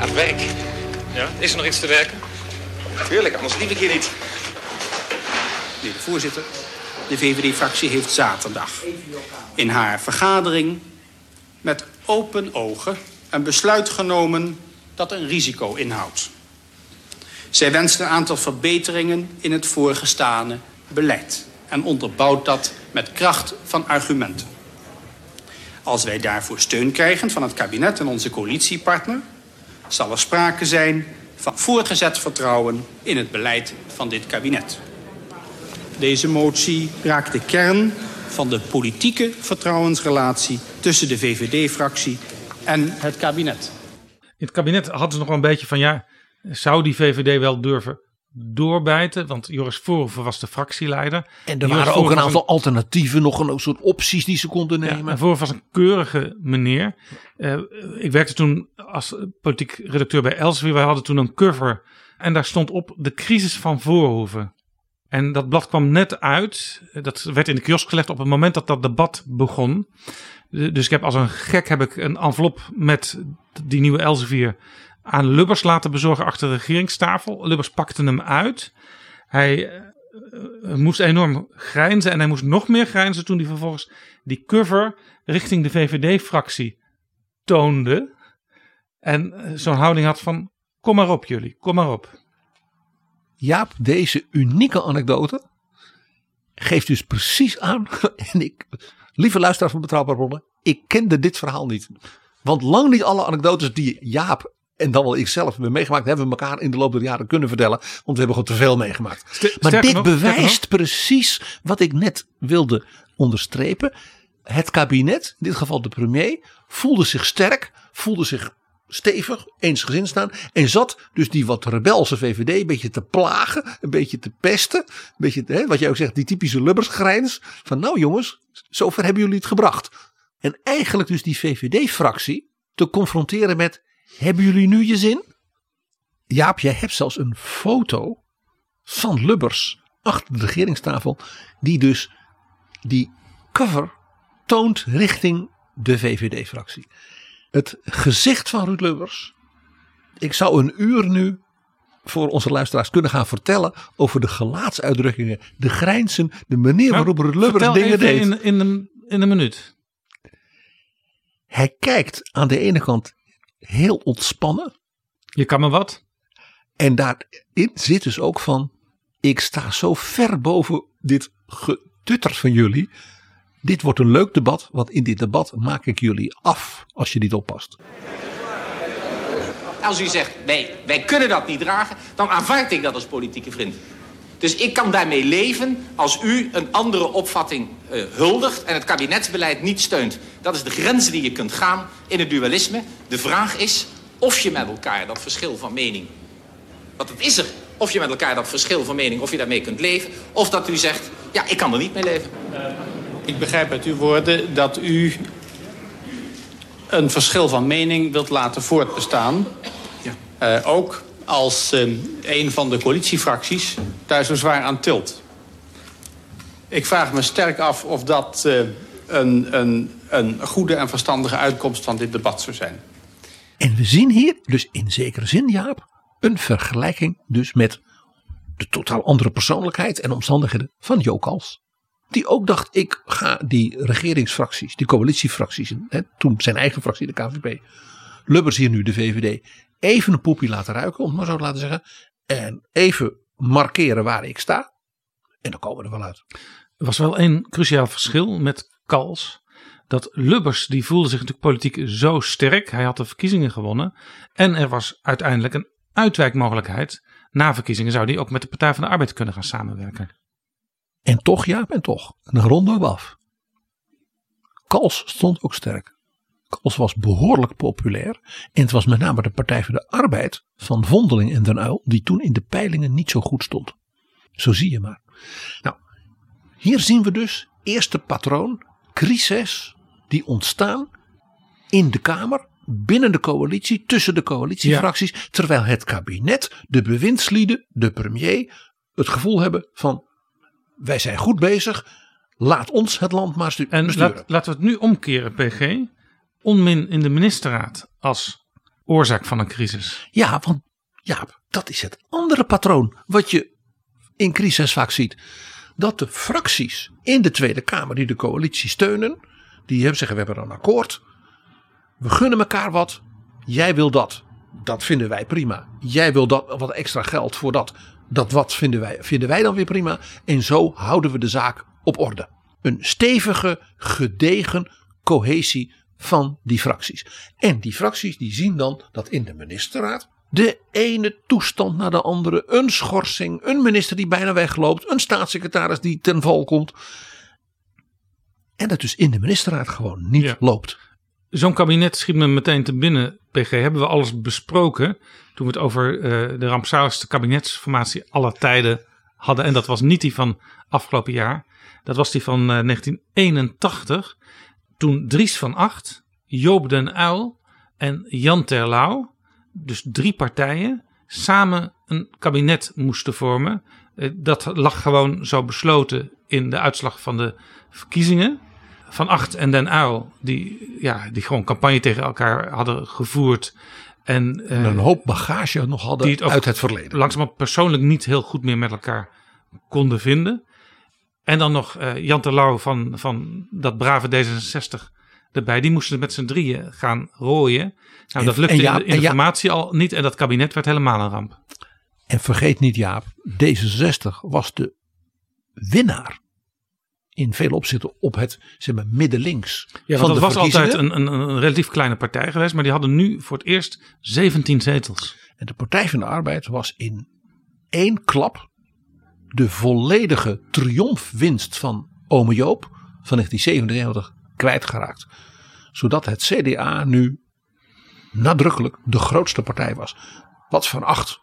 aan het werk. Ja? Is er nog iets te werken? Tuurlijk, anders liep ik hier niet. Meneer de voorzitter, de VVD-fractie heeft zaterdag in haar vergadering met open ogen een besluit genomen dat een risico inhoudt. Zij wenst een aantal verbeteringen in het voorgestane beleid en onderbouwt dat met kracht van argumenten. Als wij daarvoor steun krijgen van het kabinet en onze coalitiepartner, zal er sprake zijn van voortgezet vertrouwen in het beleid van dit kabinet. Deze motie raakt de kern van de politieke vertrouwensrelatie tussen de VVD-fractie en het kabinet. In het kabinet hadden ze nog wel een beetje van ja, zou die VVD wel durven doorbijten? Want Joris Voorhoeven was de fractieleider. En er Joris waren ook een aantal alternatieven, nog een soort opties die ze konden Ja, nemen. en Voorhoeven was een keurige meneer. Eh, ik werkte toen als politiek redacteur bij Elsevier. Wij hadden toen een cover en daar stond op de crisis van Voorhoeven. En dat blad kwam net uit. Dat werd in de kiosk gelegd op het moment dat dat debat begon. Dus ik heb als een gek heb ik een envelop met die nieuwe Elsevier aan Lubbers laten bezorgen achter de regeringstafel. Lubbers pakte hem uit. Hij eh, moest enorm grijnzen en hij moest nog meer grijnzen toen hij vervolgens die cover richting de VVD-fractie toonde. En eh, zo'n houding had van, Kom maar op jullie, kom maar op. Jaap, deze unieke anekdote geeft dus precies aan. En ik, lieve luisteraar van Betrouwbare Bronnen, ik kende dit verhaal niet. Want lang niet alle anekdotes die Jaap en dan wel ik zelf hebben meegemaakt, hebben we elkaar in de loop der jaren kunnen vertellen. Want we hebben gewoon te veel meegemaakt. maar dit nog, bewijst precies wat ik net wilde onderstrepen. Het kabinet, in dit geval de premier, voelde zich sterk, voelde zich stevig, eensgezind staan. En zat dus die wat rebelse VVD een beetje te plagen, een beetje te pesten. Een beetje, hè, wat jij ook zegt, die typische lubbersgrijns. Van nou jongens, zover hebben jullie het gebracht. En eigenlijk dus die VVD-fractie te confronteren met, hebben jullie nu je zin? Jaap, jij hebt zelfs een foto van Lubbers achter de regeringstafel. Die dus die cover toont richting de VVD-fractie. Het gezicht van Ruud Lubbers. Ik zou een uur nu voor onze luisteraars kunnen gaan vertellen over de gelaatsuitdrukkingen, de grijnzen, de manier waarop Ruud Lubbers dingen deed. in, in, een, in een minuut. Hij kijkt aan de ene kant heel ontspannen. Je kan me wat. En daarin zit dus ook van, ik sta zo ver boven dit getutter van jullie. Dit wordt een leuk debat, want in dit debat maak ik jullie af als je niet oppast. Als u zegt, wij, wij kunnen dat niet dragen, dan aanvaard ik dat als politieke vriend. Dus ik kan daarmee leven als u een andere opvatting eh, huldigt en het kabinetsbeleid niet steunt. Dat is de grens die je kunt gaan in het dualisme. De vraag is of je met elkaar dat verschil van mening, want het is er, of je met elkaar dat verschil van mening, of je daarmee kunt leven, of dat u zegt, ja, ik kan er niet mee leven. Ik begrijp uit uw woorden dat u een verschil van mening wilt laten voortbestaan. Eh, ook als eh, een van de coalitiefracties daar zo zwaar aan tilt. Ik vraag me sterk af of dat eh, een, een, een goede en verstandige uitkomst van dit debat zou zijn. En we zien hier dus in zekere zin, Jaap, een vergelijking dus met de totaal andere persoonlijkheid en omstandigheden van Jokals. Die ook dacht, ik ga die regeringsfracties, die coalitiefracties, hè, toen zijn eigen fractie, de KVP, Lubbers hier nu, de VVD, even een poepie laten ruiken, om het maar zo te laten zeggen. En even markeren waar ik sta. En dan komen we er wel uit. Er was wel een cruciaal verschil met Kals. Dat Lubbers, die voelde zich natuurlijk politiek zo sterk. Hij had de verkiezingen gewonnen. En er was uiteindelijk een uitwijkmogelijkheid. Na verkiezingen zou hij ook met de Partij van de Arbeid kunnen gaan samenwerken. En toch, Jaap, en toch. Een ronde op af. Kals stond ook sterk. Kals was behoorlijk populair. En het was met name de Partij voor de Arbeid van Vondeling en Den Uyl die toen in de peilingen niet zo goed stond. Zo zie je maar. Nou, hier zien we dus eerste patroon, crises die ontstaan in de Kamer, binnen de coalitie, tussen de coalitiefracties, terwijl het kabinet, de bewindslieden, de premier het gevoel hebben van wij zijn goed bezig, laat ons het land maar stu- En laat, laten we het nu omkeren, PG. Onmin in de ministerraad als oorzaak van een crisis. Ja, want ja, dat is het andere patroon wat je in crisis vaak ziet. Dat de fracties in de Tweede Kamer die de coalitie steunen, die hebben zeggen we hebben een akkoord. We gunnen elkaar wat. Jij wil dat. Dat vinden wij prima. Jij wil dat, wat extra geld voor dat. Dat wat vinden wij, vinden wij dan weer prima. En zo houden we de zaak op orde. Een stevige, gedegen cohesie van die fracties. En die fracties die zien dan dat in de ministerraad de ene toestand naar de andere, een schorsing, een minister die bijna wegloopt, een staatssecretaris die ten val komt. En dat dus in de ministerraad gewoon niet loopt. Zo'n kabinet schiet me meteen te binnen, PG. Hebben we alles besproken toen we het over eh, de rampzaligste kabinetsformatie aller tijden hadden. En dat was niet die van afgelopen jaar. Dat was die van eh, 1981. Toen Dries van Acht, Joop den Uyl en Jan Terlouw, dus drie partijen, samen een kabinet moesten vormen. Eh, dat lag gewoon zo besloten in de uitslag van de verkiezingen. Van Acht en Den Uyl, die, ja, die gewoon campagne tegen elkaar hadden gevoerd. En, eh, En een hoop bagage nog hadden die het uit het verleden. Langzamerhand persoonlijk niet heel goed meer met elkaar konden vinden. En dan nog eh, Jan Terlouw van, van dat brave D66 erbij. Die moesten met z'n drieën gaan rooien. Nou, dat lukte en Jaap- in de informatie al niet. En dat kabinet werd helemaal een ramp. En vergeet niet Jaap, D66 was de winnaar in veel opzichten op het zeg maar, middenlinks. Ja, van want dat was altijd een, een, een relatief kleine partij geweest. Maar die hadden nu voor het eerst 17 zetels. En de Partij van de Arbeid was in één klap de volledige triomfwinst van Ome Joop van 1997 kwijtgeraakt. Zodat het CDA nu nadrukkelijk de grootste partij was. Wat Van Acht,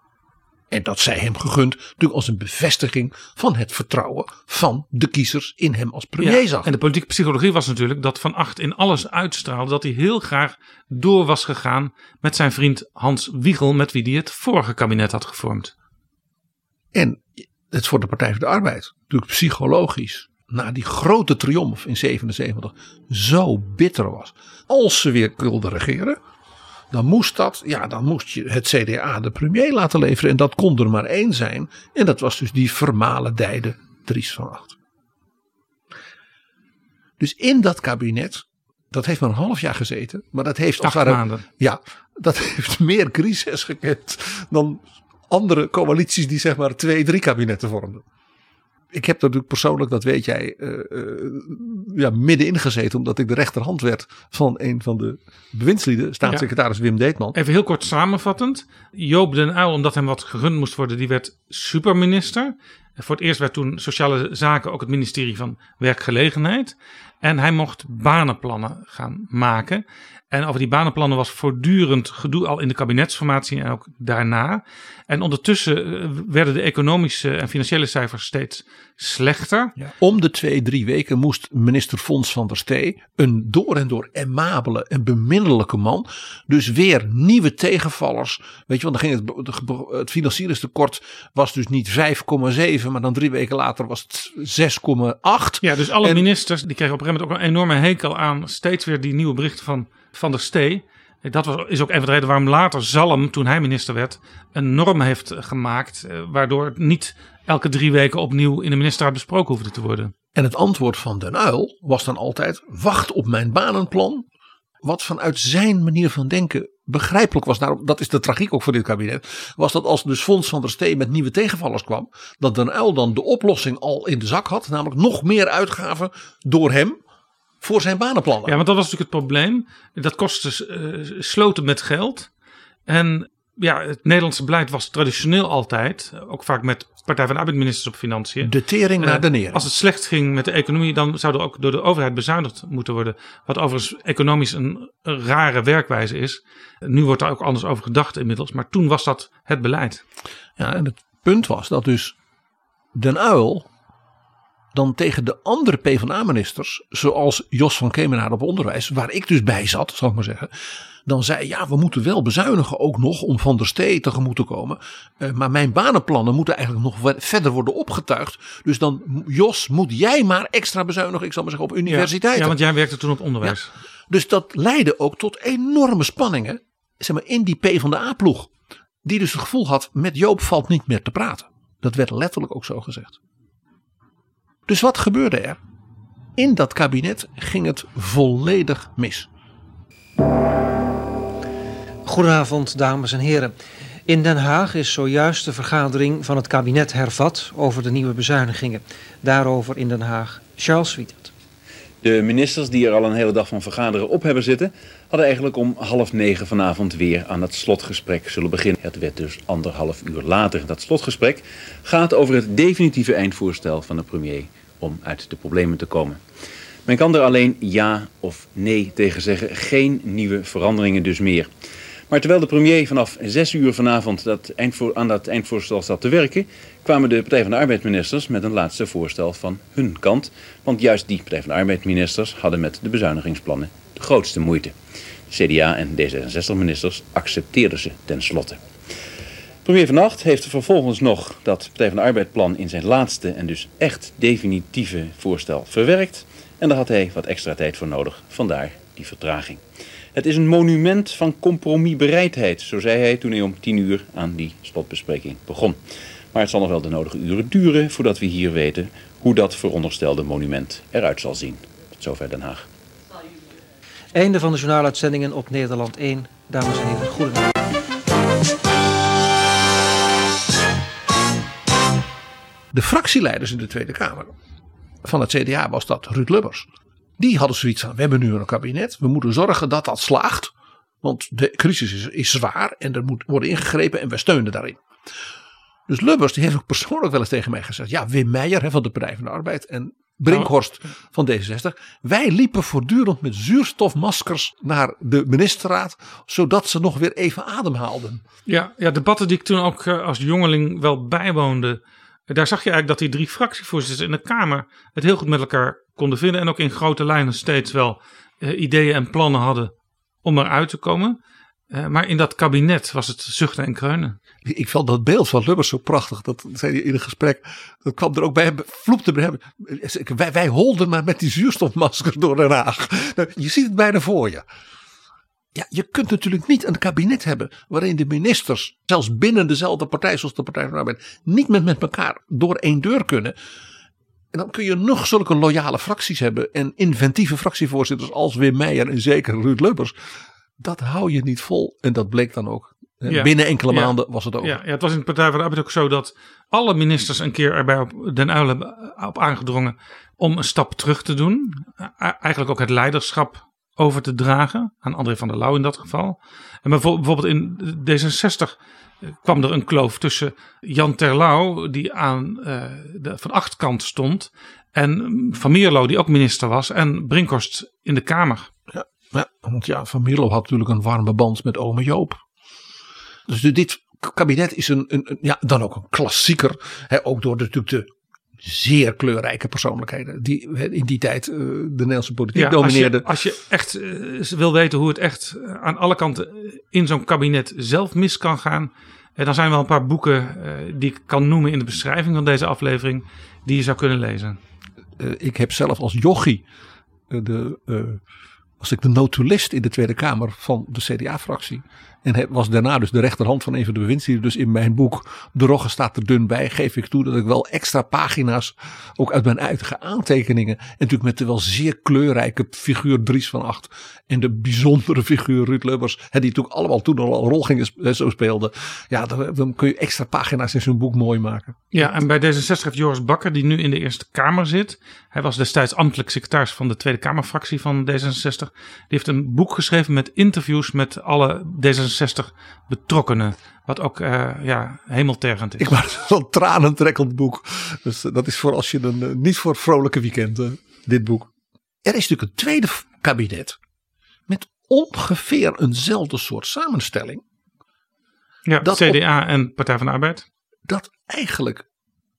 en dat zij hem gegund, natuurlijk als een bevestiging van het vertrouwen van de kiezers in hem als premier Ja, zag. En de politieke psychologie was natuurlijk dat Van Acht in alles uitstraalde dat hij heel graag door was gegaan met zijn vriend Hans Wiegel, met wie hij het vorige kabinet had gevormd. En het voor de Partij van de Arbeid natuurlijk psychologisch na die grote triomf in 77 zo bitter was. Als ze weer wilden regeren, dan moest dat, ja, dan moest je het CDA de premier laten leveren. En dat kon er maar één zijn. En dat was dus die vermalendijde Dries van Acht. Dus in dat kabinet, dat heeft maar een half jaar gezeten, maar dat heeft als Acht het ware- maanden. Ja, dat heeft meer crisis gekend dan andere coalities die zeg maar twee, drie kabinetten vormden. Ik heb natuurlijk persoonlijk, dat weet jij, eh, eh, ja, middenin gezeten. Omdat ik de rechterhand werd van een van de bewindslieden, staatssecretaris Wim Deetman. Even heel kort samenvattend. Joop den Uyl, omdat hem wat gegund moest worden, die werd superminister. Voor het eerst werd toen sociale zaken ook het ministerie van Werkgelegenheid. En hij mocht banenplannen gaan maken. En over die banenplannen was voortdurend gedoe al in de kabinetsformatie en ook daarna. En ondertussen eh, werden de economische en financiële cijfers steeds slechter. Om de twee, drie weken moest minister Fons van der Stee, een door en door aimabele en beminnelijke man, dus weer nieuwe tegenvallers. Weet je, want dan ging het, het financieringstekort was dus niet 5,7, maar dan drie weken later was het 6,8. Ja, dus alle En- ministers die kregen op een gegeven moment ook een enorme hekel aan steeds weer die nieuwe berichten van Van der Stee. Dat was, is ook een van de redenen waarom later Zalm, toen hij minister werd, een norm heeft gemaakt. eh, Waardoor het niet elke drie weken opnieuw in de ministerraad besproken hoefde te worden. En het antwoord van Den Uyl was dan altijd: wacht op mijn banenplan. Wat vanuit zijn manier van denken begrijpelijk was. Daarom, dat is de tragiek ook voor dit kabinet. Was dat als dus Fons van der Steen met nieuwe tegenvallers kwam. Dat Den Uyl dan de oplossing al in de zak had. Namelijk nog meer uitgaven door hem voor zijn banenplannen. Ja, want dat was natuurlijk het probleem. Dat kostte eh, sloten met geld. En ja, het Nederlandse beleid was traditioneel altijd, ook vaak met Partij van de Arbeid-ministers op Financiën. De tering naar Eh, de nering. Als het slecht ging met de economie, dan zou er ook door de overheid bezuinigd moeten worden. Wat overigens economisch een, rare werkwijze is. Nu wordt daar ook anders over gedacht inmiddels. Maar toen was dat het beleid. Ja, en het punt was dat dus Den Uyl dan tegen de andere PvdA-ministers, zoals Jos van Kemenaar op onderwijs, waar ik dus bij zat, zal ik maar zeggen, dan zei ja, we moeten wel bezuinigen ook nog om Van der Stee tegemoet te komen. Eh, maar mijn banenplannen moeten eigenlijk nog verder worden opgetuigd. Dus dan, Jos, moet jij maar extra bezuinigen, ik zal maar zeggen, op universiteiten. Ja, want jij werkte toen op onderwijs. Dus dat leidde ook tot enorme spanningen zeg maar, in die PvdA-ploeg. Die dus het gevoel had, met Joop valt niet meer te praten. Dat werd letterlijk ook zo gezegd. Dus wat gebeurde er? In dat kabinet ging het volledig mis. Goedenavond, dames en heren. In Den Haag is zojuist de vergadering van het kabinet hervat over de nieuwe bezuinigingen. Daarover in Den Haag Charles Wietert. De ministers die er al een hele dag van vergaderen op hebben zitten, hadden eigenlijk om half negen vanavond weer aan het slotgesprek zullen beginnen. Het werd dus anderhalf uur later. Dat slotgesprek gaat over het definitieve eindvoorstel van de premier om uit de problemen te komen. Men kan er alleen ja of nee tegen zeggen. Geen nieuwe veranderingen dus meer. Maar terwijl de premier vanaf 6 uur vanavond dat aan dat eindvoorstel zat te werken, kwamen de Partij van de Arbeid-ministers met een laatste voorstel van hun kant. Want juist die Partij van de Arbeid-ministers hadden met de bezuinigingsplannen de grootste moeite. CDA en D66-ministers accepteerden ze tenslotte. Premier Van Acht heeft vervolgens nog dat Partij van de Arbeid-plan in zijn laatste en dus echt definitieve voorstel verwerkt. En daar had hij wat extra tijd voor nodig, vandaar die vertraging. Het is een monument van compromisbereidheid, zo zei hij toen hij om tien uur aan die slotbespreking begon. Maar het zal nog wel de nodige uren duren voordat we hier weten hoe dat veronderstelde monument eruit zal zien. Tot zover Den Haag. Einde van de journaaluitzendingen op Nederland 1. Dames en heren, goedenavond. De fractieleiders in de Tweede Kamer van het CDA was dat Ruud Lubbers. Die hadden zoiets van: we hebben nu een kabinet, we moeten zorgen dat dat slaagt. Want de crisis is, is zwaar en er moet worden ingegrepen en we steunen daarin. Dus Lubbers die heeft ook persoonlijk wel eens tegen mij gezegd: ja, Wim Meijer hè, van de Partij van de Arbeid en Brinkhorst van D66. Wij liepen voortdurend met zuurstofmaskers naar de ministerraad, zodat ze nog weer even ademhaalden. Ja, ja, debatten die ik toen ook eh, als jongeling wel bijwoonde. Daar zag je eigenlijk dat die drie fractievoorzitters in de Kamer het heel goed met elkaar konden vinden. En ook in grote lijnen steeds wel eh, ideeën en plannen hadden om eruit te komen. Eh, maar in dat kabinet was het zuchten en kreunen. Ik vond dat beeld van Lubbers zo prachtig. Dat zei hij in een gesprek. Dat kwam er ook bij hem. Vloepte. Wij, wij holden maar met die zuurstofmaskers door Den Haag. Nou, je ziet het bijna voor je. Ja, je kunt natuurlijk niet een kabinet hebben waarin de ministers, zelfs binnen dezelfde partij zoals de Partij van de Arbeid, niet met, met elkaar door één deur kunnen. En dan kun je nog zulke loyale fracties hebben en inventieve fractievoorzitters als Wim Meijer en zeker Ruud Lubbers. Dat hou je niet vol en dat bleek dan ook. Ja. Binnen enkele Ja. maanden was het over. Ja, ja, het was in de Partij van de Arbeid ook zo dat alle ministers een keer erbij op Den Uyl hebben op aangedrongen om een stap terug te doen. Eigenlijk ook het leiderschap over te dragen aan André van der Lauw in dat geval. En bijvo- bijvoorbeeld in D66 kwam er een kloof tussen Jan Terlouw, die aan eh, de Van Acht kant stond, en Van Mierlo, die ook minister was, en Brinkhorst in de Kamer. Ja, ja, want ja, Van Mierlo had natuurlijk een warme band met ome Joop. Dus dit kabinet is een, een, een- ja, dan ook een klassieker. Hè, ook door de, natuurlijk de zeer kleurrijke persoonlijkheden die in die tijd eh, de Nederlandse politiek Ja, als je, domineerden. als je echt eh, wil weten hoe het echt eh, aan alle kanten in zo'n kabinet zelf mis kan gaan. dan zijn er wel een paar boeken die ik kan noemen in de beschrijving van deze aflevering. Die je zou kunnen lezen. Ik heb zelf als jochie de, was ik de notulist in de Tweede Kamer van de CDA-fractie. En was daarna dus de rechterhand van een van de bewindslieden. Dus in mijn boek De Rogge staat er dun bij. Geef ik toe dat ik wel extra pagina's, ook uit mijn eigen aantekeningen. En natuurlijk met de wel zeer kleurrijke figuur Dries van Acht. En de bijzondere figuur Ruud Lubbers. Die natuurlijk allemaal toen al een rol eh, zo speelden. Ja, dan, dan kun je extra pagina's in zo'n boek mooi maken. Ja, en bij D66 heeft Joris Bakker, die nu in de Eerste Kamer zit. Hij was destijds ambtelijk secretaris van de Tweede Kamerfractie van D66. Die heeft een boek geschreven met interviews met alle D66 betrokkenen. Wat ook eh, ja, hemeltergend is. Ik maak zo'n tranentrekkend boek. Dus eh, dat is voor als je een, eh, niet voor vrolijke weekend, eh, dit boek. Er is natuurlijk een tweede kabinet. Met ongeveer eenzelfde soort samenstelling. Ja, dat CDA en Partij van de Arbeid. Dat eigenlijk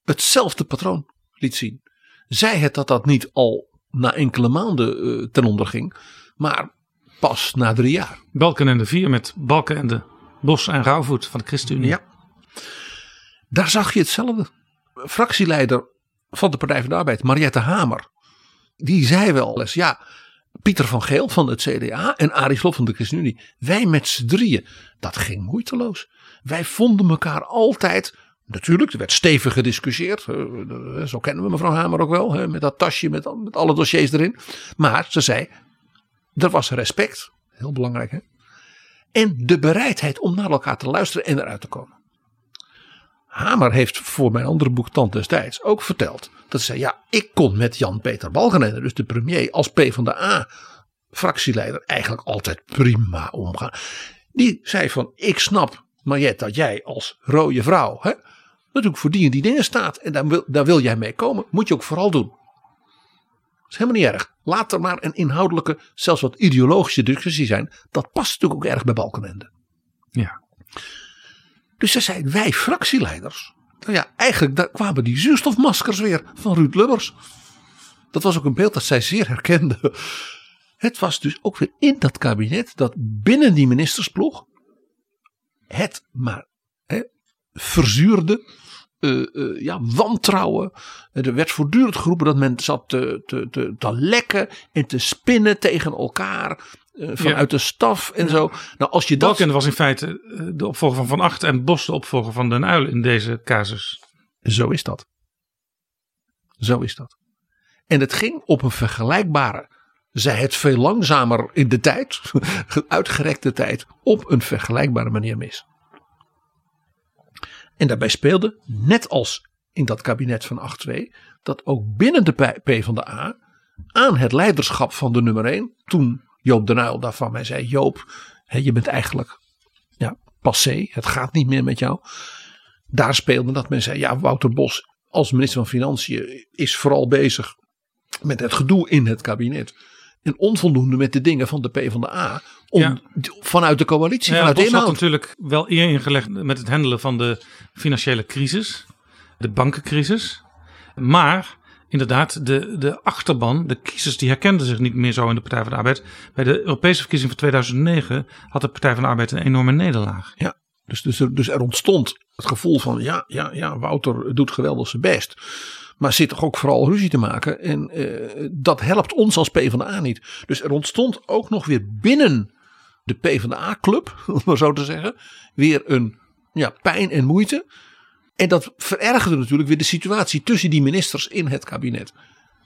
hetzelfde patroon liet zien. Zij het dat dat niet al na enkele maanden ten onder ging. Maar pas na drie jaar. Balken en de Vier met Balken en de Bos en Rauwvoet van de ChristenUnie. Ja. Daar zag je hetzelfde. Fractieleider van de Partij van de Arbeid, Mariette Hamer. Die zei wel eens, ja, Pieter van Geel van het CDA en Arie Slob van de ChristenUnie. Wij met z'n drieën, dat ging moeiteloos. Wij vonden elkaar altijd, natuurlijk, er werd stevig gediscussieerd. eh, Zo kennen we mevrouw Hamer ook wel, met dat tasje met, met alle dossiers erin. Maar ze zei, er was respect, heel belangrijk hè. En de bereidheid om naar elkaar te luisteren en eruit te komen. Hamer heeft voor mijn andere boek Tand destijds ook verteld. Dat ze zei, ja, ik kon met Jan-Peter Balkenende, dus de premier, als P van de A fractieleider eigenlijk altijd prima omgaan. Die zei van, ik snap Mariette dat jij als rode vrouw, hè, natuurlijk voor die en die dingen staat. En daar wil, daar wil jij mee komen, moet je ook vooral doen. Dat is helemaal niet erg. Laat er maar een inhoudelijke, zelfs wat ideologische discussie zijn. Dat past natuurlijk ook erg bij Balkenende. Ja. Dus ze zei, wij fractieleiders. Nou ja, eigenlijk daar kwamen die zuurstofmaskers weer van Ruud Lubbers. Dat was ook een beeld dat zij zeer herkende. Het was dus ook weer in dat kabinet dat binnen die ministersploeg het maar hè, verzuurde, eh, eh, ja, wantrouwen. Er werd voortdurend geroepen dat men zat te, te, te, te lekken en te spinnen tegen elkaar. eh, vanuit de staf en zo. Nou, als je dat. Balken was in feite eh, de opvolger van Van Acht en Bos de opvolger van Den Uyl in deze casus. Zo is dat. Zo is dat. En het ging op een vergelijkbare zij het veel langzamer in de tijd, uitgerekte tijd, op een vergelijkbare manier mis. En daarbij speelde, net als in dat kabinet van 8-2, dat ook binnen de P van de A aan het leiderschap van de nummer 1, toen Joop de Nuyl daarvan mij zei: Joop, je bent eigenlijk ja, passé, het gaat niet meer met jou. Daar speelde dat men zei: ja, Wouter Bos als minister van Financiën is vooral bezig met het gedoe in het kabinet. En onvoldoende met de dingen van de PvdA. Om, Ja. Vanuit de coalitie, Ja, vanuit de Bos had inhoud. natuurlijk wel eer ingelegd met het handelen van de financiële crisis, de bankencrisis. Maar inderdaad, de, de achterban, de kiezers, die herkenden zich niet meer zo in de Partij van de Arbeid. Bij de Europese verkiezing van 2009 had de Partij van de Arbeid een enorme nederlaag. Ja, dus, dus, er, dus er ontstond het gevoel van ja, ja, ja, Wouter doet geweldig zijn best. Maar zit toch ook vooral ruzie te maken. En eh, dat helpt ons als PvdA niet. Dus er ontstond ook nog weer binnen de PvdA-club, om maar zo te zeggen, weer een ja, pijn en moeite. En dat verergerde natuurlijk weer de situatie tussen die ministers in het kabinet.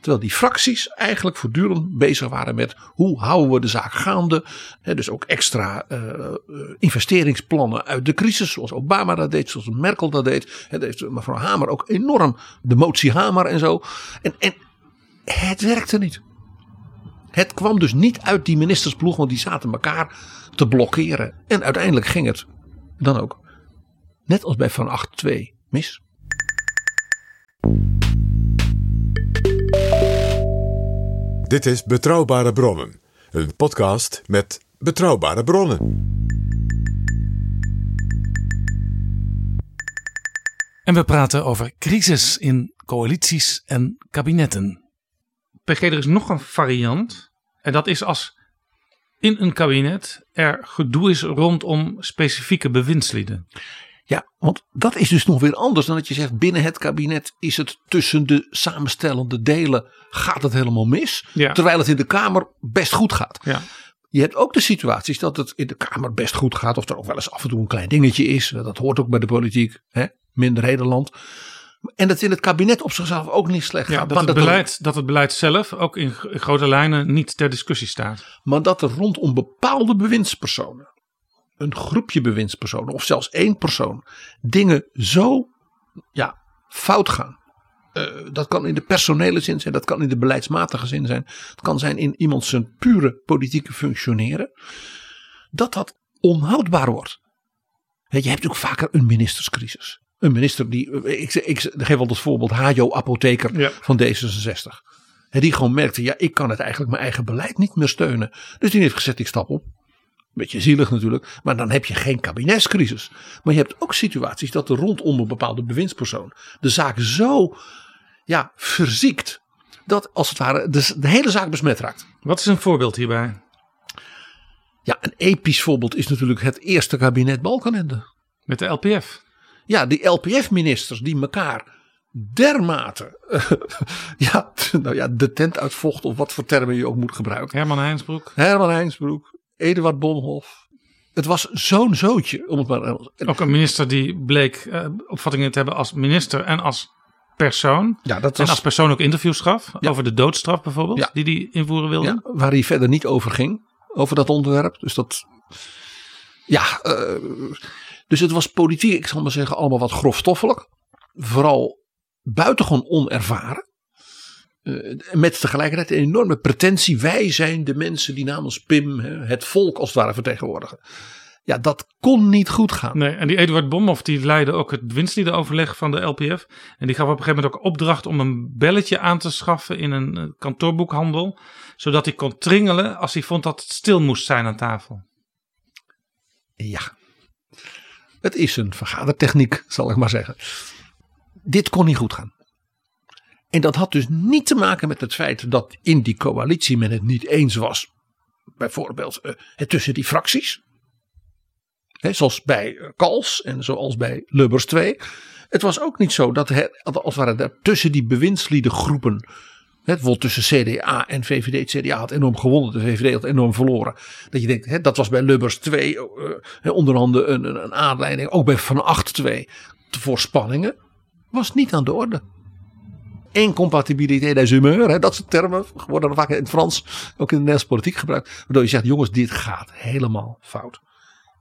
Terwijl die fracties eigenlijk voortdurend bezig waren met hoe houden we de zaak gaande. Dus ook extra eh, eh, investeringsplannen uit de crisis, zoals Obama dat deed, zoals Merkel dat deed. Hè, dat heeft mevrouw Hamer ook enorm, de motie Hamer en zo. En, en het werkte niet. Het kwam dus niet uit die ministersploeg, want die zaten elkaar te blokkeren. En uiteindelijk ging het dan ook, net als bij Van 8-2, mis. Dit is Betrouwbare Bronnen, een podcast met betrouwbare bronnen. En we praten over crisis in coalities en kabinetten. PG, er is nog een variant. En dat is als in een kabinet er gedoe is rondom specifieke bewindslieden. Ja, want dat is dus nog weer anders dan dat je zegt binnen het kabinet is het tussen de samenstellende delen gaat het helemaal mis. Ja. Terwijl het in de Kamer best goed gaat. Ja. Je hebt ook de situaties dat het in de Kamer best goed gaat. Of er ook wel eens af en toe een klein dingetje is. Dat hoort ook bij de politiek. Hè? Minderhedenland. En dat in het kabinet op zichzelf ook niet slecht Ja, gaat. dat, maar het dat er- beleid, dat het beleid zelf ook in grote lijnen niet ter discussie staat. maar dat er rondom bepaalde bewindspersonen, een groepje bewindspersonen of zelfs één persoon, dingen zo ja, fout gaan. Eh, dat kan in de personele zin zijn, dat kan in de beleidsmatige zin zijn. Het kan zijn in iemand zijn pure politieke functioneren. Dat dat onhoudbaar wordt. Je, hebt ook vaker een ministerscrisis. Een minister die, eh, ik, ik, geef wel als voorbeeld Hajo Apotheker van D66. Hè, die gewoon merkte, ja, ik kan het eigenlijk mijn eigen beleid niet meer steunen. Dus die heeft gezegd, ik stap op. Beetje zielig natuurlijk, maar dan heb je geen kabinetscrisis. Maar je hebt ook situaties dat er rondom een bepaalde bewindspersoon de zaak zo ja, verziekt. Dat als het ware de, de hele zaak besmet raakt. Wat is een voorbeeld hierbij? Ja, een episch voorbeeld is natuurlijk het eerste kabinet Balkenende. Met de LPF. Ja, die LPF-ministers die elkaar dermate ja, nou ja, de tent uitvochten of wat voor termen je ook moet gebruiken. Herman Heinsbroek. Herman Heinsbroek, Eduard Bonhoff. Het was zo'n zootje. Om het maar, Ook een minister die bleek eh, opvattingen te hebben als minister en als persoon. Ja, dat En was- als persoon ook interviews gaf. Over de doodstraf bijvoorbeeld. Ja. Die die invoeren wilde. Ja, waar hij verder niet over ging. Over dat onderwerp. Dus dat. Ja. eh, dus het was politiek, ik zal maar zeggen, allemaal wat grofstoffelijk. Vooral buitengewoon onervaren. Eh, met tegelijkertijd een enorme pretentie. Wij zijn de mensen die namens Pim hè, het volk als het ware vertegenwoordigen. Ja, dat kon niet goed gaan. Nee, en die Eduard Bomhoff die leidde ook het bewindsliedenoverleg van de LPF. En die gaf op een gegeven moment ook opdracht om een belletje aan te schaffen in een eh, kantoorboekhandel. Zodat hij kon tringelen als hij vond dat het stil moest zijn aan tafel. Ja. Het is een vergadertechniek, zal ik maar zeggen. Dit kon niet goed gaan. En dat had dus niet te maken met het feit dat in die coalitie men het niet eens was. Bijvoorbeeld eh, het tussen die fracties. Hè, zoals bij eh, Kals en zoals bij Lubbers 2. Het was ook niet zo dat het, als het tussen die bewindsliedengroepen. Hè, bijvoorbeeld tussen CDA en VVD. CDA had enorm gewonnen, de VVD had enorm verloren. Dat je denkt, dat was bij Lubbers 2 eh, hè, onder andere een, een, een aanleiding. Ook bij Van 8 2 voor spanningen. Was niet aan de orde. Incompatibiliteit des humeurs. Hè, dat soort termen worden vaak in het Frans ook in de Nederlandse politiek gebruikt. Waardoor je zegt, jongens, dit gaat helemaal fout.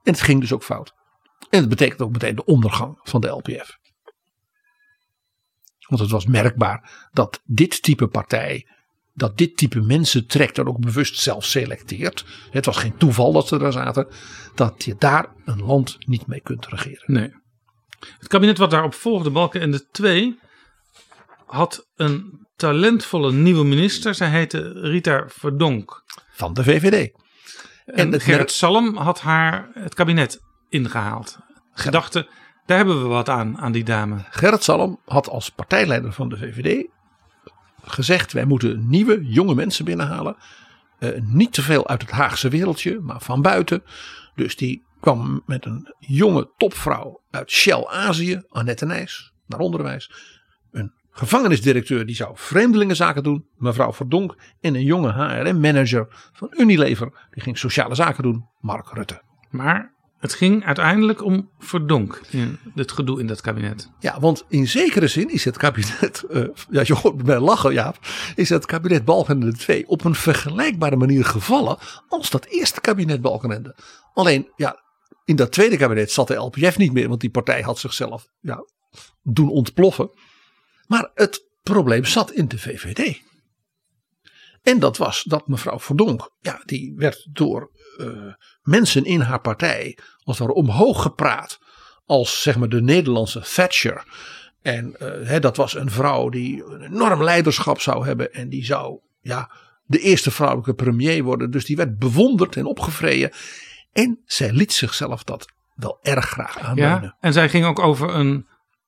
En het ging dus ook fout. En het betekent ook meteen de ondergang van de LPF. Want het was merkbaar dat dit type partij, dat dit type mensen trekt en ook bewust zelf selecteert. Het was geen toeval dat ze daar zaten. Dat je daar een land niet mee kunt regeren. Nee. Het kabinet wat daarop volgde, Balkenende 2, had een talentvolle nieuwe minister. Zij heette Rita Verdonk. Van de VVD. En, En Gerrit merk- Salm had haar het kabinet ingehaald. Ze dachten, daar hebben we wat aan, aan die dame. Gerrit Salm had als partijleider van de VVD gezegd: wij moeten nieuwe, jonge mensen binnenhalen. Eh, niet te veel uit het Haagse wereldje, maar van buiten. Dus die kwam met een jonge topvrouw uit Shell Azië, Annette Nijs, naar onderwijs. Een gevangenisdirecteur die zou vreemdelingenzaken doen, mevrouw Verdonk. En een jonge HRM-manager van Unilever, die ging sociale zaken doen, Mark Rutte. Maar het ging uiteindelijk om Verdonk in het gedoe in dat kabinet. Ja, want in zekere zin is het kabinet, eh, ja, je hoort mij lachen Jaap, is het kabinet Balkenende 2 op een vergelijkbare manier gevallen als dat eerste kabinet Balkenende. Alleen, ja, in dat tweede kabinet zat de LPF niet meer, want die partij had zichzelf ja, doen ontploffen. Maar het probleem zat in de VVD. En dat was dat mevrouw Verdonk, ja, die werd door eh, mensen in haar partij als ware omhoog gepraat als zeg maar de Nederlandse Thatcher. En eh, hè, dat was een vrouw die een enorm leiderschap zou hebben en die zou ja, de eerste vrouwelijke premier worden. Dus die werd bewonderd en opgevreden. En zij liet zichzelf dat wel erg graag aanbeunen. Ja, en zij ging ook over een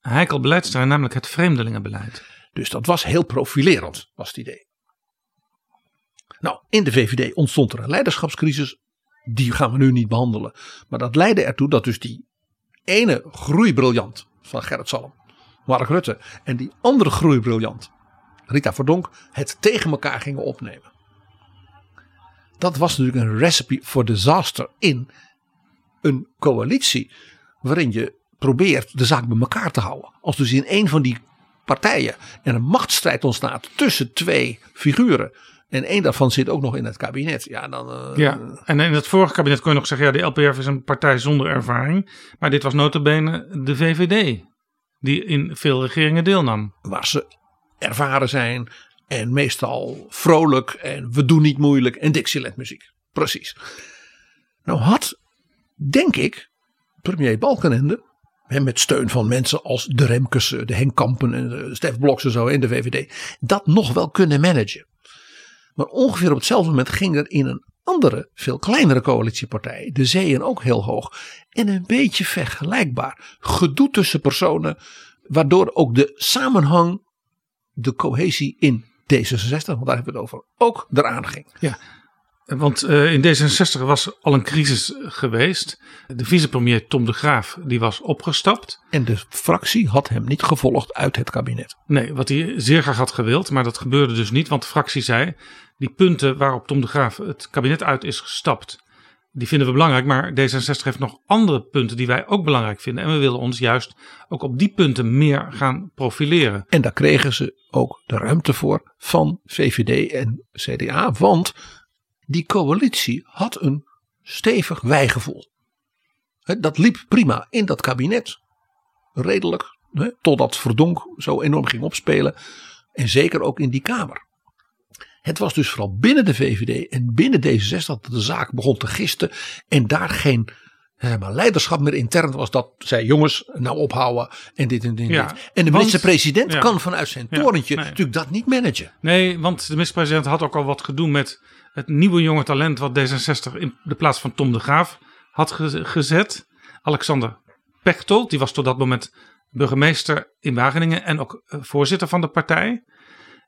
heikel beleidsterrein, namelijk het vreemdelingenbeleid. Dus dat was heel profilerend, was het idee. Nou, in de VVD ontstond er een leiderschapscrisis. Die gaan we nu niet behandelen. Maar dat leidde ertoe dat dus die ene groeibriljant van Gerrit Salm, Mark Rutte, en die andere groeibriljant, Rita Verdonk, het tegen elkaar gingen opnemen. Dat was natuurlijk een recipe voor disaster in een coalitie waarin je probeert de zaak bij elkaar te houden. Als dus in een van die partijen er een machtsstrijd ontstaat tussen twee figuren en één daarvan zit ook nog in het kabinet, ja dan... eh, Ja, en in het vorige kabinet kon je nog zeggen, ja, de LPF is een partij zonder ervaring. Maar dit was notabene de VVD, die in veel regeringen deelnam. Waar ze ervaren zijn en meestal vrolijk en we doen niet moeilijk en Dixieland muziek. Precies. Nou had, denk ik, premier Balkenende, met steun van mensen als de Remkes, de Henk Kampen en Stef Bloks en zo in de VVD, dat nog wel kunnen managen. Maar ongeveer op hetzelfde moment ging er in een andere, veel kleinere coalitiepartij, de zeeën ook heel hoog. En een beetje vergelijkbaar. Gedoe tussen personen, waardoor ook de samenhang, de cohesie in D66, want daar hebben we het over, ook eraan ging. Ja, want eh, in D66 was al een crisis geweest. De vicepremier Tom de Graaf die was opgestapt. En de fractie had hem niet gevolgd uit het kabinet. Nee, wat hij zeer graag had gewild, maar dat gebeurde dus niet. Want de fractie zei, die punten waarop Tom de Graaf het kabinet uit is gestapt, die vinden we belangrijk. Maar D66 heeft nog andere punten die wij ook belangrijk vinden. En we willen ons juist ook op die punten meer gaan profileren. En daar kregen ze ook de ruimte voor van VVD en CDA. Want die coalitie had een stevig wijgevoel. Dat liep prima in dat kabinet. Redelijk. Totdat Verdonk zo enorm ging opspelen. En zeker ook in die Kamer. Het was dus vooral binnen de VVD en binnen D66 dat de zaak begon te gisten. En daar geen maar leiderschap meer intern was. Dat zei jongens, nou ophouden en dit en dit. en Ja, dit. En de minister-president ja. kan vanuit zijn Ja, torentje nee. natuurlijk dat niet managen. Nee, want de minister-president had ook al wat gedoe met het nieuwe jonge talent wat D66 in de plaats van Tom de Graaf had ge- gezet. Alexander Pechtold, die was tot dat moment burgemeester in Wageningen en ook eh, voorzitter van de partij.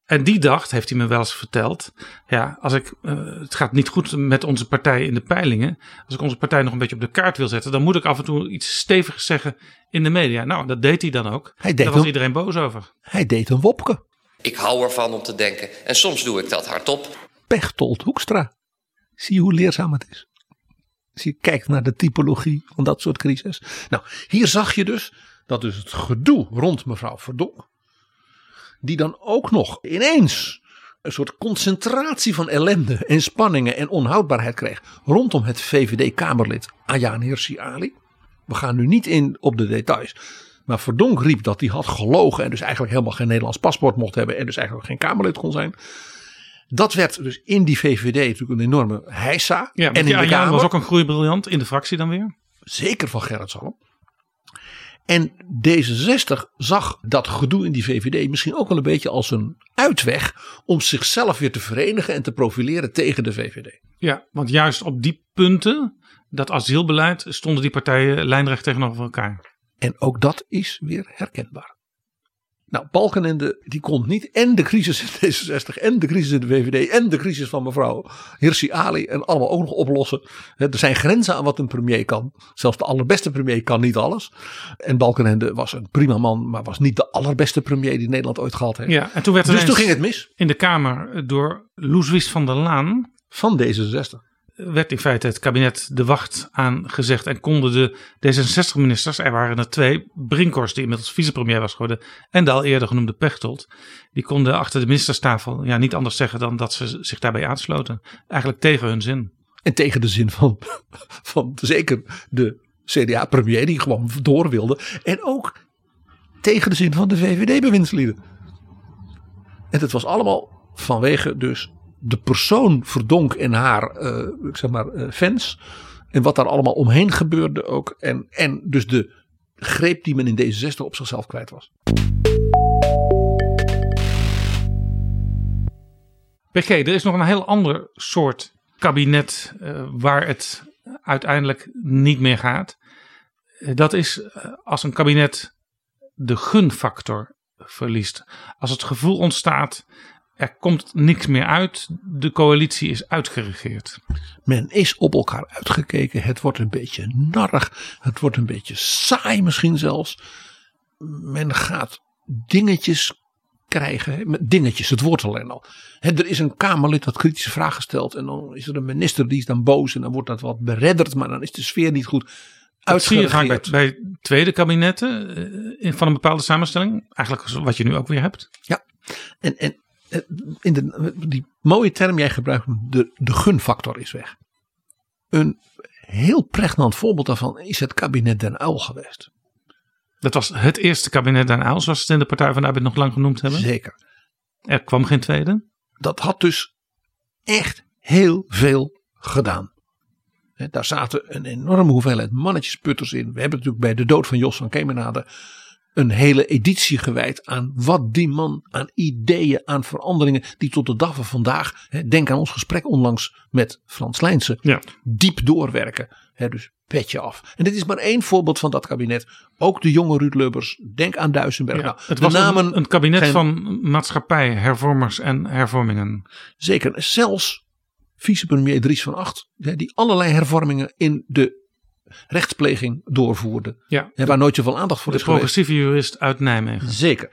En die dacht, heeft hij me wel eens verteld, ja, als ik, eh, het gaat niet goed met onze partij in de peilingen. Als ik onze partij nog een beetje op de kaart wil zetten, dan moet ik af en toe iets stevigs zeggen in de media. Nou, dat deed hij dan ook. Hij deed Daar was iedereen boos over. Hij deed een wopke. Ik hou ervan om te denken. En soms doe ik dat hardop. Pechtold Hoekstra. Zie je hoe leerzaam het is. Als je kijkt naar de typologie van dat soort crisis. Nou, hier zag je dus dat dus het gedoe rond mevrouw Verdonk. die dan ook nog ineens een soort concentratie van ellende en spanningen en onhoudbaarheid kreeg rondom het VVD-Kamerlid Ayaan Hirsi Ali. We gaan nu niet in op de details. Maar Verdonk riep dat hij had gelogen en dus eigenlijk helemaal geen Nederlands paspoort mocht hebben en dus eigenlijk geen Kamerlid kon zijn. Dat werd dus in die VVD natuurlijk een enorme heisa. Ja, en in de Kamer. was ook een groeibriljant in de fractie dan weer. Zeker van Gerrit Salm. En D66 zag dat gedoe in die VVD misschien ook wel een beetje als een uitweg om zichzelf weer te verenigen en te profileren tegen de VVD. Ja, want juist op die punten, dat asielbeleid, stonden die partijen lijnrecht tegenover elkaar. En ook dat is weer herkenbaar. Nou, Balkenende die kon niet en de crisis in D66 en de crisis in de VVD en de crisis van mevrouw Hirsi Ali en allemaal ook nog oplossen. Er zijn grenzen aan wat een premier kan. Zelfs de allerbeste premier kan niet alles. En Balkenende was een prima man, maar was niet de allerbeste premier die Nederland ooit gehad heeft. Ja, en toen werd er dus toen ging het mis. In de Kamer door Loeswies van der Laan. Van D66. Werd in feite het kabinet de wacht aangezegd. En konden de D66-ministers, er waren er twee, Brinkhorst die inmiddels vicepremier was geworden. En de al eerder genoemde Pechtold. Die konden achter de ministerstafel ja, niet anders zeggen dan dat ze zich daarbij aansloten. Eigenlijk tegen hun zin. En tegen de zin van, van zeker de CDA-premier die gewoon door wilde. En ook tegen de zin van de VVD-bewindslieden. En het was allemaal vanwege dus de persoon Verdonk en haar eh, ik zeg maar, eh, fans. En wat daar allemaal omheen gebeurde ook. En, en dus de greep die men in D66 op zichzelf kwijt was. PG, er is nog een heel ander soort kabinet eh, waar het uiteindelijk niet meer gaat. Dat is als een kabinet de gunfactor verliest. Als het gevoel ontstaat, er komt niks meer uit, de coalitie is uitgeregeerd. Men is op elkaar uitgekeken. Het wordt een beetje narrig. Het wordt een beetje saai misschien zelfs. Men gaat dingetjes krijgen. Dingetjes, het woord alleen al. Er is een Kamerlid dat kritische vragen stelt. En dan is er een minister die is dan boos. En dan wordt dat wat beredderd. Maar dan is de sfeer niet goed Dat zie je vaak bij, bij tweede kabinetten eh, van een bepaalde samenstelling. Eigenlijk wat je nu ook weer hebt. Ja, en, en in de, die mooie term jij gebruikt, de, de gunfactor is weg. Een heel pregnant voorbeeld daarvan is het kabinet Den Uyl geweest. Dat was het eerste kabinet Den Uyl, zoals ze het in de Partij van de Arbeid nog lang genoemd hebben. Zeker. Er kwam geen tweede. Dat had dus echt heel veel gedaan. Daar zaten een enorme hoeveelheid mannetjesputters in. We hebben natuurlijk bij de dood van Jos van Kemenade een hele editie gewijd aan wat die man aan ideeën, aan veranderingen die tot de dag van vandaag, hè, denk aan ons gesprek onlangs met Frans Lijnsen, Ja. diep doorwerken. Hè, dus petje af. En dit is maar één voorbeeld van dat kabinet. Ook de jonge Ruud Lubbers, denk aan Duisenberg. nou, het was namen een, een kabinet geen- van maatschappij, hervormers en hervormingen. Zeker, zelfs vicepremier Dries van Acht, hè, die allerlei hervormingen in de rechtspleging doorvoerde. Ja, Hè, waar nooit zoveel aandacht voor de is geweest. progressieve jurist uit Nijmegen. Zeker.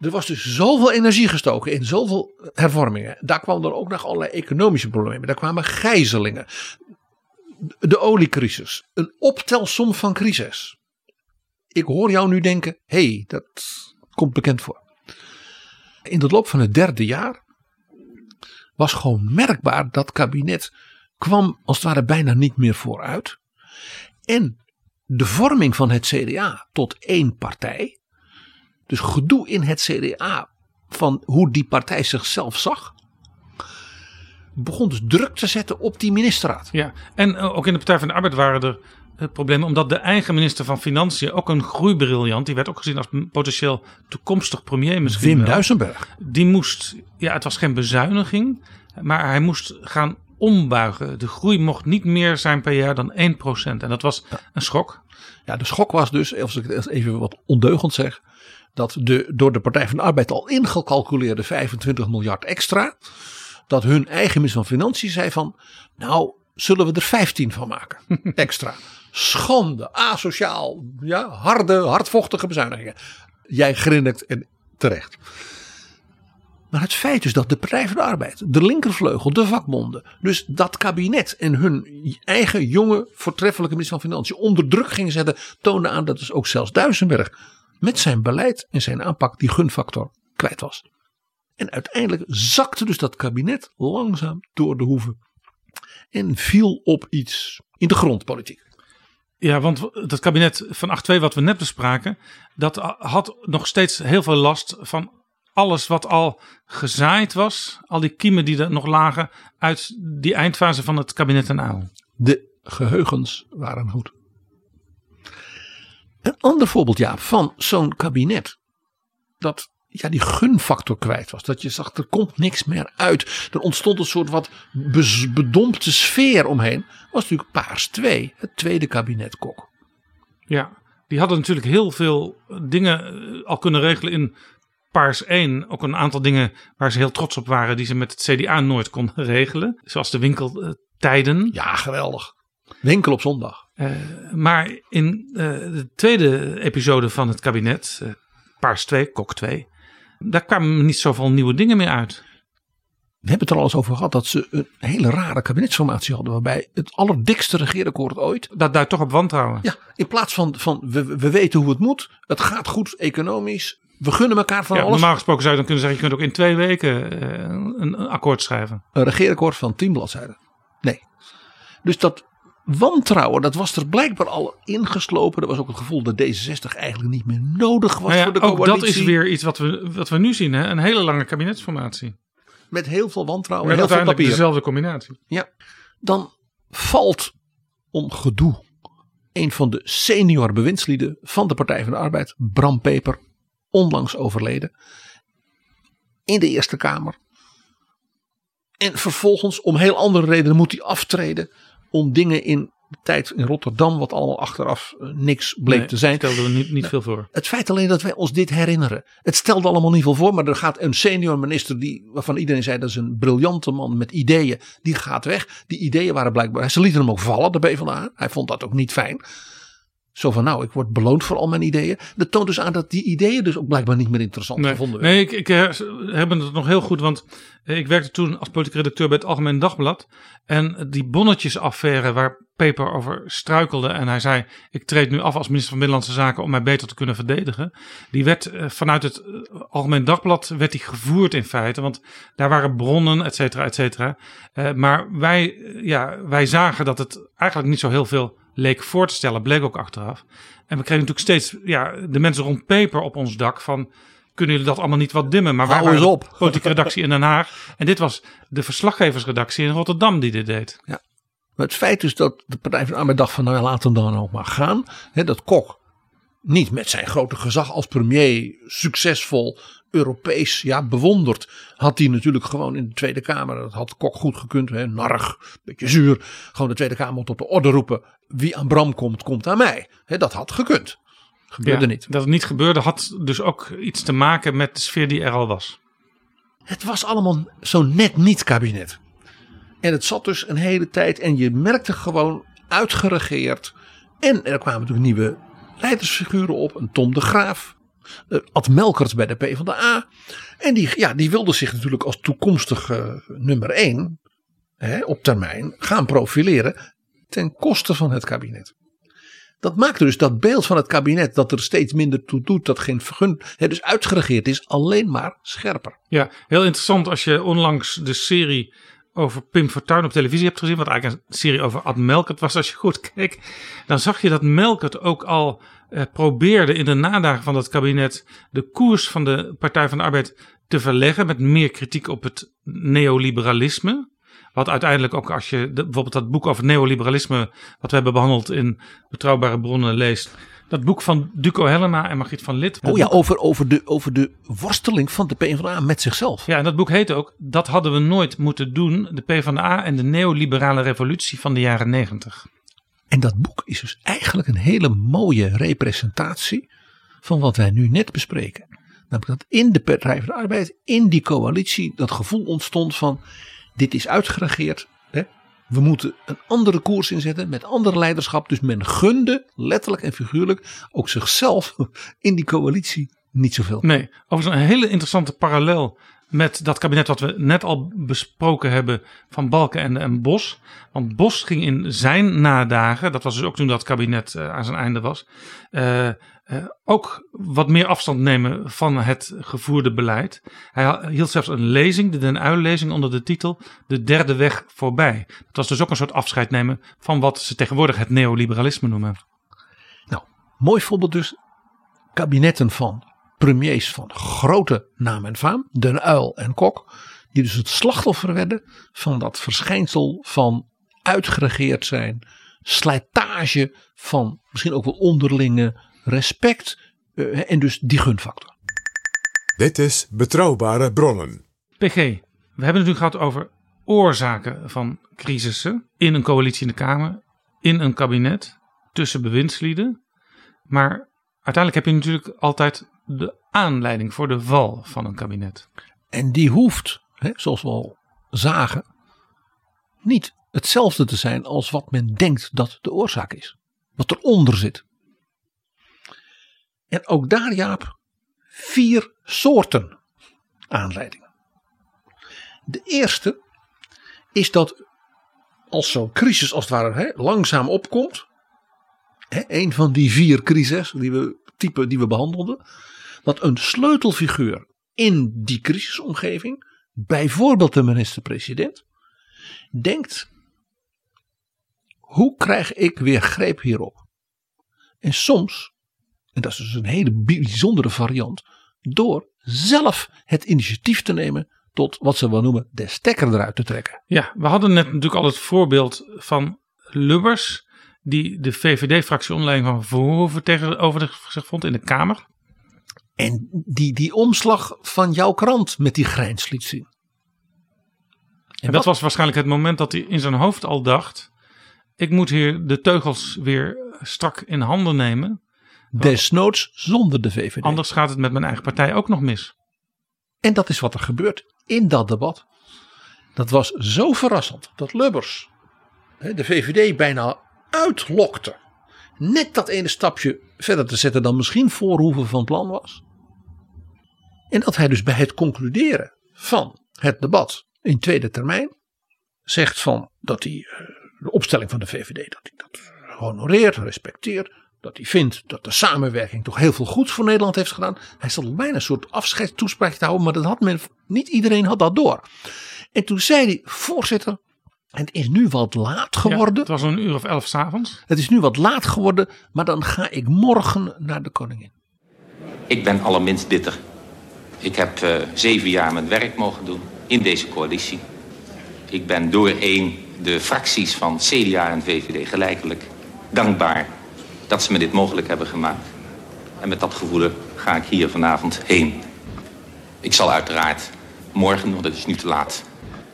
Er was dus zoveel energie gestoken in zoveel hervormingen. Daar kwam dan ook nog allerlei economische problemen. Daar kwamen gijzelingen. De oliecrisis. Een optelsom van crisis. Ik hoor jou nu denken, hé, hey, dat komt bekend voor. In de loop van het derde jaar was gewoon merkbaar dat kabinet kwam als het ware bijna niet meer vooruit. En de vorming van het CDA tot één partij. Dus gedoe in het CDA van hoe die partij zichzelf zag. Begon dus druk te zetten op die ministerraad. Ja, en eh, ook in de Partij van de Arbeid waren er eh, problemen. Omdat de eigen minister van Financiën, ook een groeibriljant, die werd ook gezien als potentieel toekomstig premier misschien. Wim. Duisenberg. Die moest, ja, het was geen bezuiniging, maar hij moest gaan ombuigen. De groei mocht niet meer zijn per jaar dan 1%. En dat was een schok. Ja, de schok was dus, als ik het even wat ondeugend zeg. Dat de door de Partij van de Arbeid al ingecalculeerde 25 miljard extra. Dat hun eigen minister van Financiën zei van. Nou, zullen we er 15 van maken? Extra. Schande, asociaal, ja, harde, hardvochtige bezuinigingen. Jij grinnikt en terecht. Maar het feit is dat de Partij van de Arbeid, de linkervleugel, de vakbonden, dus dat kabinet en hun eigen jonge voortreffelijke minister van Financiën onder druk gingen zetten, toonde aan dat dus ook zelfs Duisenberg met zijn beleid en zijn aanpak die gunfactor kwijt was. En uiteindelijk zakte dus dat kabinet langzaam door de hoeven. En viel op iets in de grondpolitiek. Ja, want dat kabinet van 8-2 wat we net bespraken, dat had nog steeds heel veel last van alles wat al gezaaid was. Al die kiemen die er nog lagen uit die eindfase van het kabinet en aan. De geheugens waren goed. Een ander voorbeeld ja, van zo'n kabinet dat ja, die gunfactor kwijt was. Dat je zag, er komt niks meer uit. Er ontstond een soort wat bedompte sfeer omheen. Was natuurlijk Paars 2, het tweede kabinet Kok. Ja, die hadden natuurlijk heel veel dingen eh, al kunnen regelen in Paars 1. Ook een aantal dingen waar ze heel trots op waren, die ze met het CDA nooit konden regelen. Zoals de winkeltijden. Ja, geweldig. Winkel op zondag. Uh, maar in uh, de tweede episode van het kabinet, uh, Paars 2, Kok 2, daar kwamen niet zoveel nieuwe dingen meer uit. We hebben het er al eens over gehad dat ze een hele rare kabinetsformatie hadden. Waarbij het allerdikste regeerakkoord ooit. Dat duidt toch op wantrouwen. Ja, in plaats van, van we, we weten hoe het moet. Het gaat goed economisch. We gunnen elkaar van ja, alles. Normaal gesproken zou je dan kunnen zeggen. Je kunt ook in twee weken uh, een, een, akkoord schrijven. Een regeerakkoord van tien bladzijden. Nee. Dus dat wantrouwen, dat was er blijkbaar al ingeslopen. Er was ook het gevoel dat D66 eigenlijk niet meer nodig was nou ja, voor de ook coalitie. dat is weer iets wat we, wat we nu zien. Hè? Een hele lange kabinetsformatie. Met heel veel wantrouwen en heel veel papier. dezelfde combinatie. Ja, dan valt om gedoe een van de senior bewindslieden van de Partij van de Arbeid, Bram Peper, onlangs overleden, in de Eerste Kamer. En vervolgens, om heel andere redenen, moet hij aftreden om dingen in de tijd in Rotterdam, wat allemaal achteraf uh, niks bleek Nee, te zijn. Stelden we niet, niet Nou, veel voor. Het feit alleen dat wij ons dit herinneren. Het stelde allemaal niet veel voor, maar er gaat een senior minister die, waarvan iedereen zei dat is een briljante man met ideeën, die gaat weg. Die ideeën waren blijkbaar, ze lieten hem ook vallen, de PvdA. Hij vond dat ook niet fijn. Zo van nou, ik word beloond voor al mijn ideeën. Dat toont dus aan dat die ideeën dus ook blijkbaar niet meer interessant Nee, gevonden werden. nee ik, ik eh, heb het nog heel goed, want eh, ik werkte toen als politiek redacteur bij het Algemeen Dagblad. En die bonnetjesaffaire waar Peper over struikelde en hij zei: Ik treed nu af als minister van Binnenlandse Zaken om mij beter te kunnen verdedigen. Die werd eh, vanuit het Algemeen Dagblad werd die gevoerd in feite, want daar waren bronnen, et cetera, et cetera. Maar wij, ja, wij zagen dat het eigenlijk niet zo heel veel leek voor te stellen, bleek ook achteraf. En we kregen natuurlijk steeds ja, de mensen rond Peper op ons dak van kunnen jullie dat allemaal niet wat dimmen? Maar eens de op. politieke redactie in Den Haag. En dit was de verslaggeversredactie in Rotterdam die dit deed. Ja. Maar het feit dus dat de Partij van de Arbeid dacht van nou ja, laat hem dan ook maar gaan. Dat Kok niet met zijn grote gezag als premier succesvol Europees ja, bewonderd. Had hij natuurlijk gewoon in de Tweede Kamer, dat had Kok goed gekund, hè, narrig, beetje zuur. Gewoon de Tweede Kamer tot de orde roepen. Wie aan Bram komt, komt aan mij. Hè, dat had gekund. Gebeurde Ja, niet. Dat het niet gebeurde had dus ook iets te maken met de sfeer die er al was. Het was allemaal zo net niet kabinet. En het zat dus een hele tijd en je merkte gewoon uitgeregeerd. En er kwamen natuurlijk nieuwe leidersfiguren op. Een Tom de Graaf. Eh, Ad Melkert bij de PvdA. En die, ja, die wilde zich natuurlijk als toekomstige nummer één hè, op termijn gaan profileren ten koste van het kabinet. Dat maakte dus dat beeld van het kabinet dat er steeds minder toe doet, dat geen vergun, hè, dus uitgeregeerd is, alleen maar scherper. Ja, heel interessant als je onlangs de serie over Pim Fortuyn op televisie hebt gezien. Wat eigenlijk een serie over Ad Melkert was. Als je goed keek, dan zag je dat Melkert ook al eh, probeerde in de nadagen van dat kabinet de koers van de Partij van de Arbeid te verleggen. Met meer kritiek op het neoliberalisme. Wat uiteindelijk ook als je de- bijvoorbeeld dat boek over neoliberalisme. wat we hebben behandeld in Betrouwbare Bronnen leest. Dat boek van Duco Helena en Margriet van Lid. Oh ja, over, over, de, over de worsteling van de PvdA met zichzelf. Ja, en dat boek heet ook Dat hadden we nooit moeten doen. De PvdA en de neoliberale revolutie van de jaren negentig. En dat boek is dus eigenlijk een hele mooie representatie van wat wij nu net bespreken. Namelijk dat in de Partij van de Arbeid, in die coalitie, dat gevoel ontstond van dit is uitgeregeerd. Hè? We moeten een andere koers inzetten met andere leiderschap. Dus men gunde, letterlijk en figuurlijk, ook zichzelf in die coalitie niet zoveel. Nee, overigens een hele interessante parallel met dat kabinet wat we net al besproken hebben van Balkenende en Bos. Want Bos ging in zijn nadagen, dat was dus ook toen dat kabinet eh, aan zijn einde was, eh, eh, ook wat meer afstand nemen van het gevoerde beleid. Hij hield zelfs een lezing, de Den Uyl-lezing, onder de titel De Derde Weg Voorbij. Dat was dus ook een soort afscheid nemen van wat ze tegenwoordig het neoliberalisme noemen. Nou, mooi voorbeeld dus. Kabinetten van premiers van grote naam en faam, Den Uyl en Kok, die dus het slachtoffer werden van dat verschijnsel van uitgeregeerd zijn, slijtage van misschien ook wel onderlinge respect uh, en dus die gunfactor. Dit is Betrouwbare Bronnen. PG, we hebben het nu gehad over oorzaken van crisissen in een coalitie in de Kamer, in een kabinet, tussen bewindslieden. Maar uiteindelijk heb je natuurlijk altijd de aanleiding voor de val van een kabinet. En die hoeft, hè, zoals we al zagen, niet hetzelfde te zijn als wat men denkt dat de oorzaak is. Wat eronder zit. En ook daar, Jaap, vier soorten aanleidingen. De eerste is dat als zo'n crisis als het ware hè, langzaam opkomt. Hè, een van die vier crises die we, typen die we behandelden. Dat een sleutelfiguur in die crisisomgeving, bijvoorbeeld de minister-president, denkt: hoe krijg ik weer greep hierop? En soms en dat is dus een hele bijzondere variant, door zelf het initiatief te nemen tot wat ze wel noemen de stekker eruit te trekken. Ja, we hadden net natuurlijk al het voorbeeld van Lubbers, die de VVD-fractie online van Verhoeven tegenover zich vond in de Kamer. En die die omslag van jouw krant met die grijns liet zien. En, dat was waarschijnlijk het moment dat hij in zijn hoofd al dacht: ik moet hier de teugels weer strak in handen nemen. Desnoods zonder de VVD. Anders gaat het met mijn eigen partij ook nog mis. En dat is wat er gebeurt in dat debat. Dat was zo verrassend dat Lubbers de VVD bijna uitlokte. Net dat ene stapje verder te zetten dan misschien Voorhoeven van plan was. En dat hij dus bij het concluderen van het debat in tweede termijn zegt van dat hij eh, de opstelling van de VVD dat hij dat honoreert, respecteert dat hij vindt dat de samenwerking toch heel veel goeds voor Nederland heeft gedaan. Hij zat bijna een soort afscheidstoespraak te houden, maar dat had men, niet iedereen had dat door. En toen zei hij, voorzitter, het is nu wat laat geworden. het was een uur of elf s'avonds. Het is nu wat laat geworden, maar dan ga ik morgen naar de koningin. Ik ben allerminst bitter. Ik heb uh, zeven jaar mijn werk mogen doen in deze coalitie. Ik ben door één de fracties van CDA en VVD gelijkelijk dankbaar dat ze me dit mogelijk hebben gemaakt. En met dat gevoel ga ik hier vanavond heen. Ik zal uiteraard morgen, want het is nu te laat,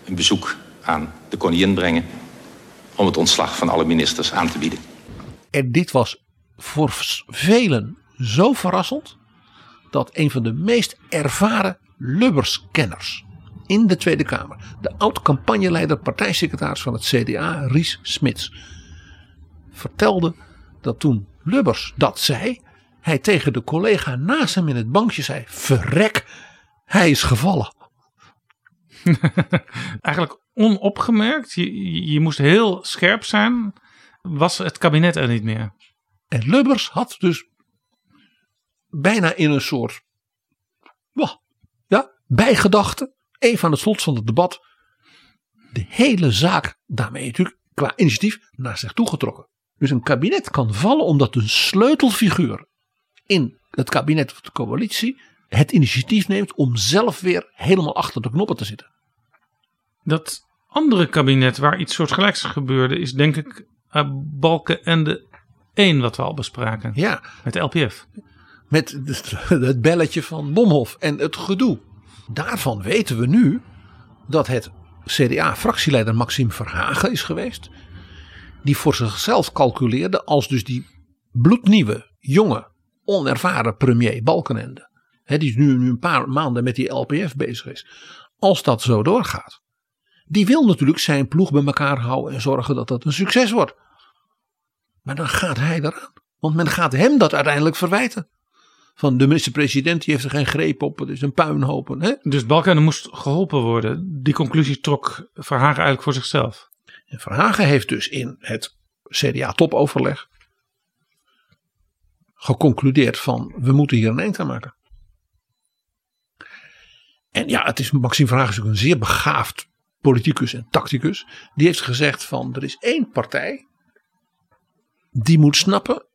een bezoek aan de koningin brengen om het ontslag van alle ministers aan te bieden. En dit was voor velen zo verrassend dat een van de meest ervaren Lubbers-kenners in de Tweede Kamer, de oud-campagneleider, partijsecretaris van het CDA, Ries Smits, vertelde dat toen Lubbers dat zei, hij tegen de collega naast hem in het bankje zei: Verrek, hij is gevallen. Eigenlijk onopgemerkt, je, je moest heel scherp zijn, was het kabinet er niet meer. En Lubbers had dus bijna in een soort ja, bijgedachte, even aan het slot van het debat, de hele zaak daarmee natuurlijk qua initiatief naar zich toegetrokken. Dus een kabinet kan vallen omdat een sleutelfiguur in het kabinet of de coalitie het initiatief neemt om zelf weer helemaal achter de knoppen te zitten. Dat andere kabinet waar iets soortgelijks gebeurde is denk ik uh, Balken en de 1 wat we al bespraken. Ja. Met de LPF. Met het belletje van Bomhof en het gedoe. Daarvan weten we nu dat het CDA-fractieleider Maxime Verhagen is geweest die voor zichzelf calculeerde als dus die bloednieuwe, jonge, onervaren premier Balkenende. Die nu, nu een paar maanden met die LPF bezig is. Als dat zo doorgaat. Die wil natuurlijk zijn ploeg bij elkaar houden en zorgen dat dat een succes wordt. Maar dan gaat hij eraan. Want men gaat hem dat uiteindelijk verwijten. Van de minister-president die heeft er geen greep op. Het is een puinhoop. Hè? Dus Balkenende moest geholpen worden. Die conclusie trok Verhagen eigenlijk voor zichzelf. En Verhagen heeft dus in het CDA-topoverleg geconcludeerd van we moeten hier een eind aan maken. En ja, het is Maxime Verhagen is ook een zeer begaafd politicus en tacticus. Die heeft gezegd van er is één partij die moet snappen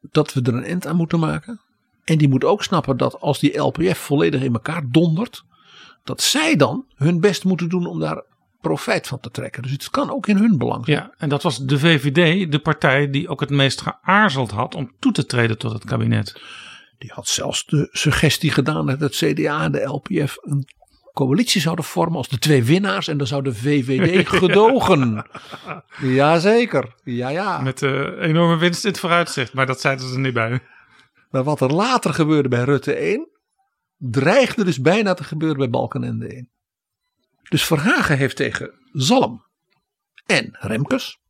dat we er een eind aan moeten maken. En die moet ook snappen dat als die LPF volledig in elkaar dondert, dat zij dan hun best moeten doen om daar profijt van te trekken. Dus het kan ook in hun belang zijn. Ja, en dat was de VVD, de partij die ook het meest geaarzeld had om toe te treden tot het kabinet. Die had zelfs de suggestie gedaan dat het CDA en de LPF een coalitie zouden vormen als de twee winnaars. En dan zou de VVD gedogen. Jazeker, ja ja. Met uh, enorme winst in het vooruitzicht, maar dat zeiden ze er niet bij. Maar wat er later gebeurde bij Rutte 1, dreigde dus bijna te gebeuren bij Balkenende 1. Dus Verhagen heeft tegen Zalm en Remkes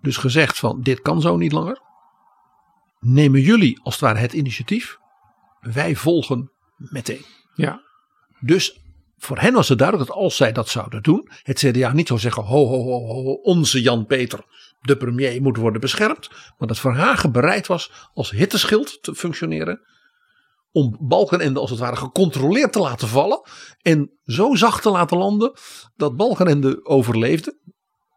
dus gezegd van dit kan zo niet langer. Nemen jullie als het ware het initiatief. Wij volgen meteen. Ja. Dus voor hen was het duidelijk dat als zij dat zouden doen, het CDA niet zou zeggen: ho, ho, ho, ho onze Jan-Peter, de premier, moet worden beschermd. Maar dat Verhagen bereid was als hitteschild te functioneren. Om Balkenende als het ware gecontroleerd te laten vallen. En zo zacht te laten landen dat Balkenende overleefde.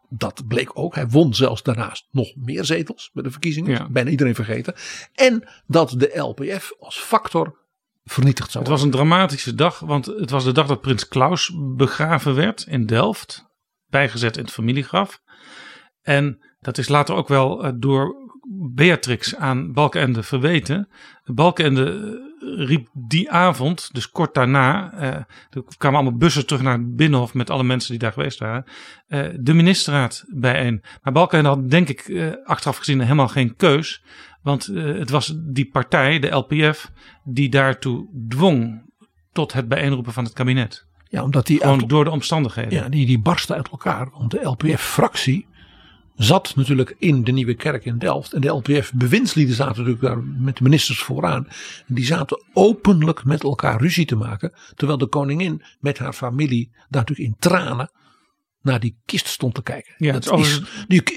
Dat bleek ook. Hij won zelfs daarnaast nog meer zetels bij de verkiezingen. Ja. Bijna iedereen vergeten. En dat de LPF als factor vernietigd zou Het was een dramatische dag, want het was de dag dat prins Klaus begraven werd in Delft. Bijgezet in het familiegraf. En dat is later ook wel eh, door Beatrix aan Balkenende verweten. Balkenende eh, riep die avond, dus kort daarna, eh, er kwamen allemaal bussen terug naar het Binnenhof met alle mensen die daar geweest waren, eh, de ministerraad bijeen. Maar Balkenende had denk ik eh, achteraf gezien helemaal geen keus, want het was die partij, de LPF, die daartoe dwong tot het bijeenroepen van het kabinet. Ja, omdat die Gewoon uit- door de omstandigheden. Ja, die, die barsten uit elkaar. Want de LPF-fractie zat natuurlijk in de Nieuwe Kerk in Delft. En de LPF-bewindslieden zaten natuurlijk daar met de ministers vooraan. En die zaten openlijk met elkaar ruzie te maken. Terwijl de koningin met haar familie daar natuurlijk in tranen naar die kist stond te kijken. Ja, dat is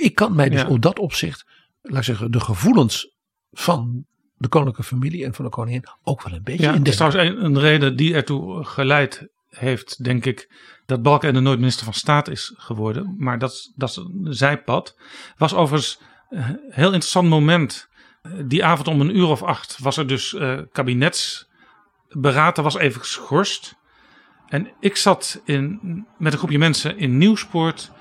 ik kan mij dus Ja. op dat opzicht, laat ik zeggen, de gevoelens van de koninklijke familie en van de koningin ook wel een beetje Ja, in het is trouwens een, een reden die ertoe geleid heeft, denk ik, dat Balkenende nooit minister van Staat is geworden. Maar dat, dat is een zijpad. Was overigens een heel interessant moment. Eh, Die avond om een uur of acht was er dus eh. Dat was even geschorst. En ik zat in, met een groepje mensen in Nieuwspoort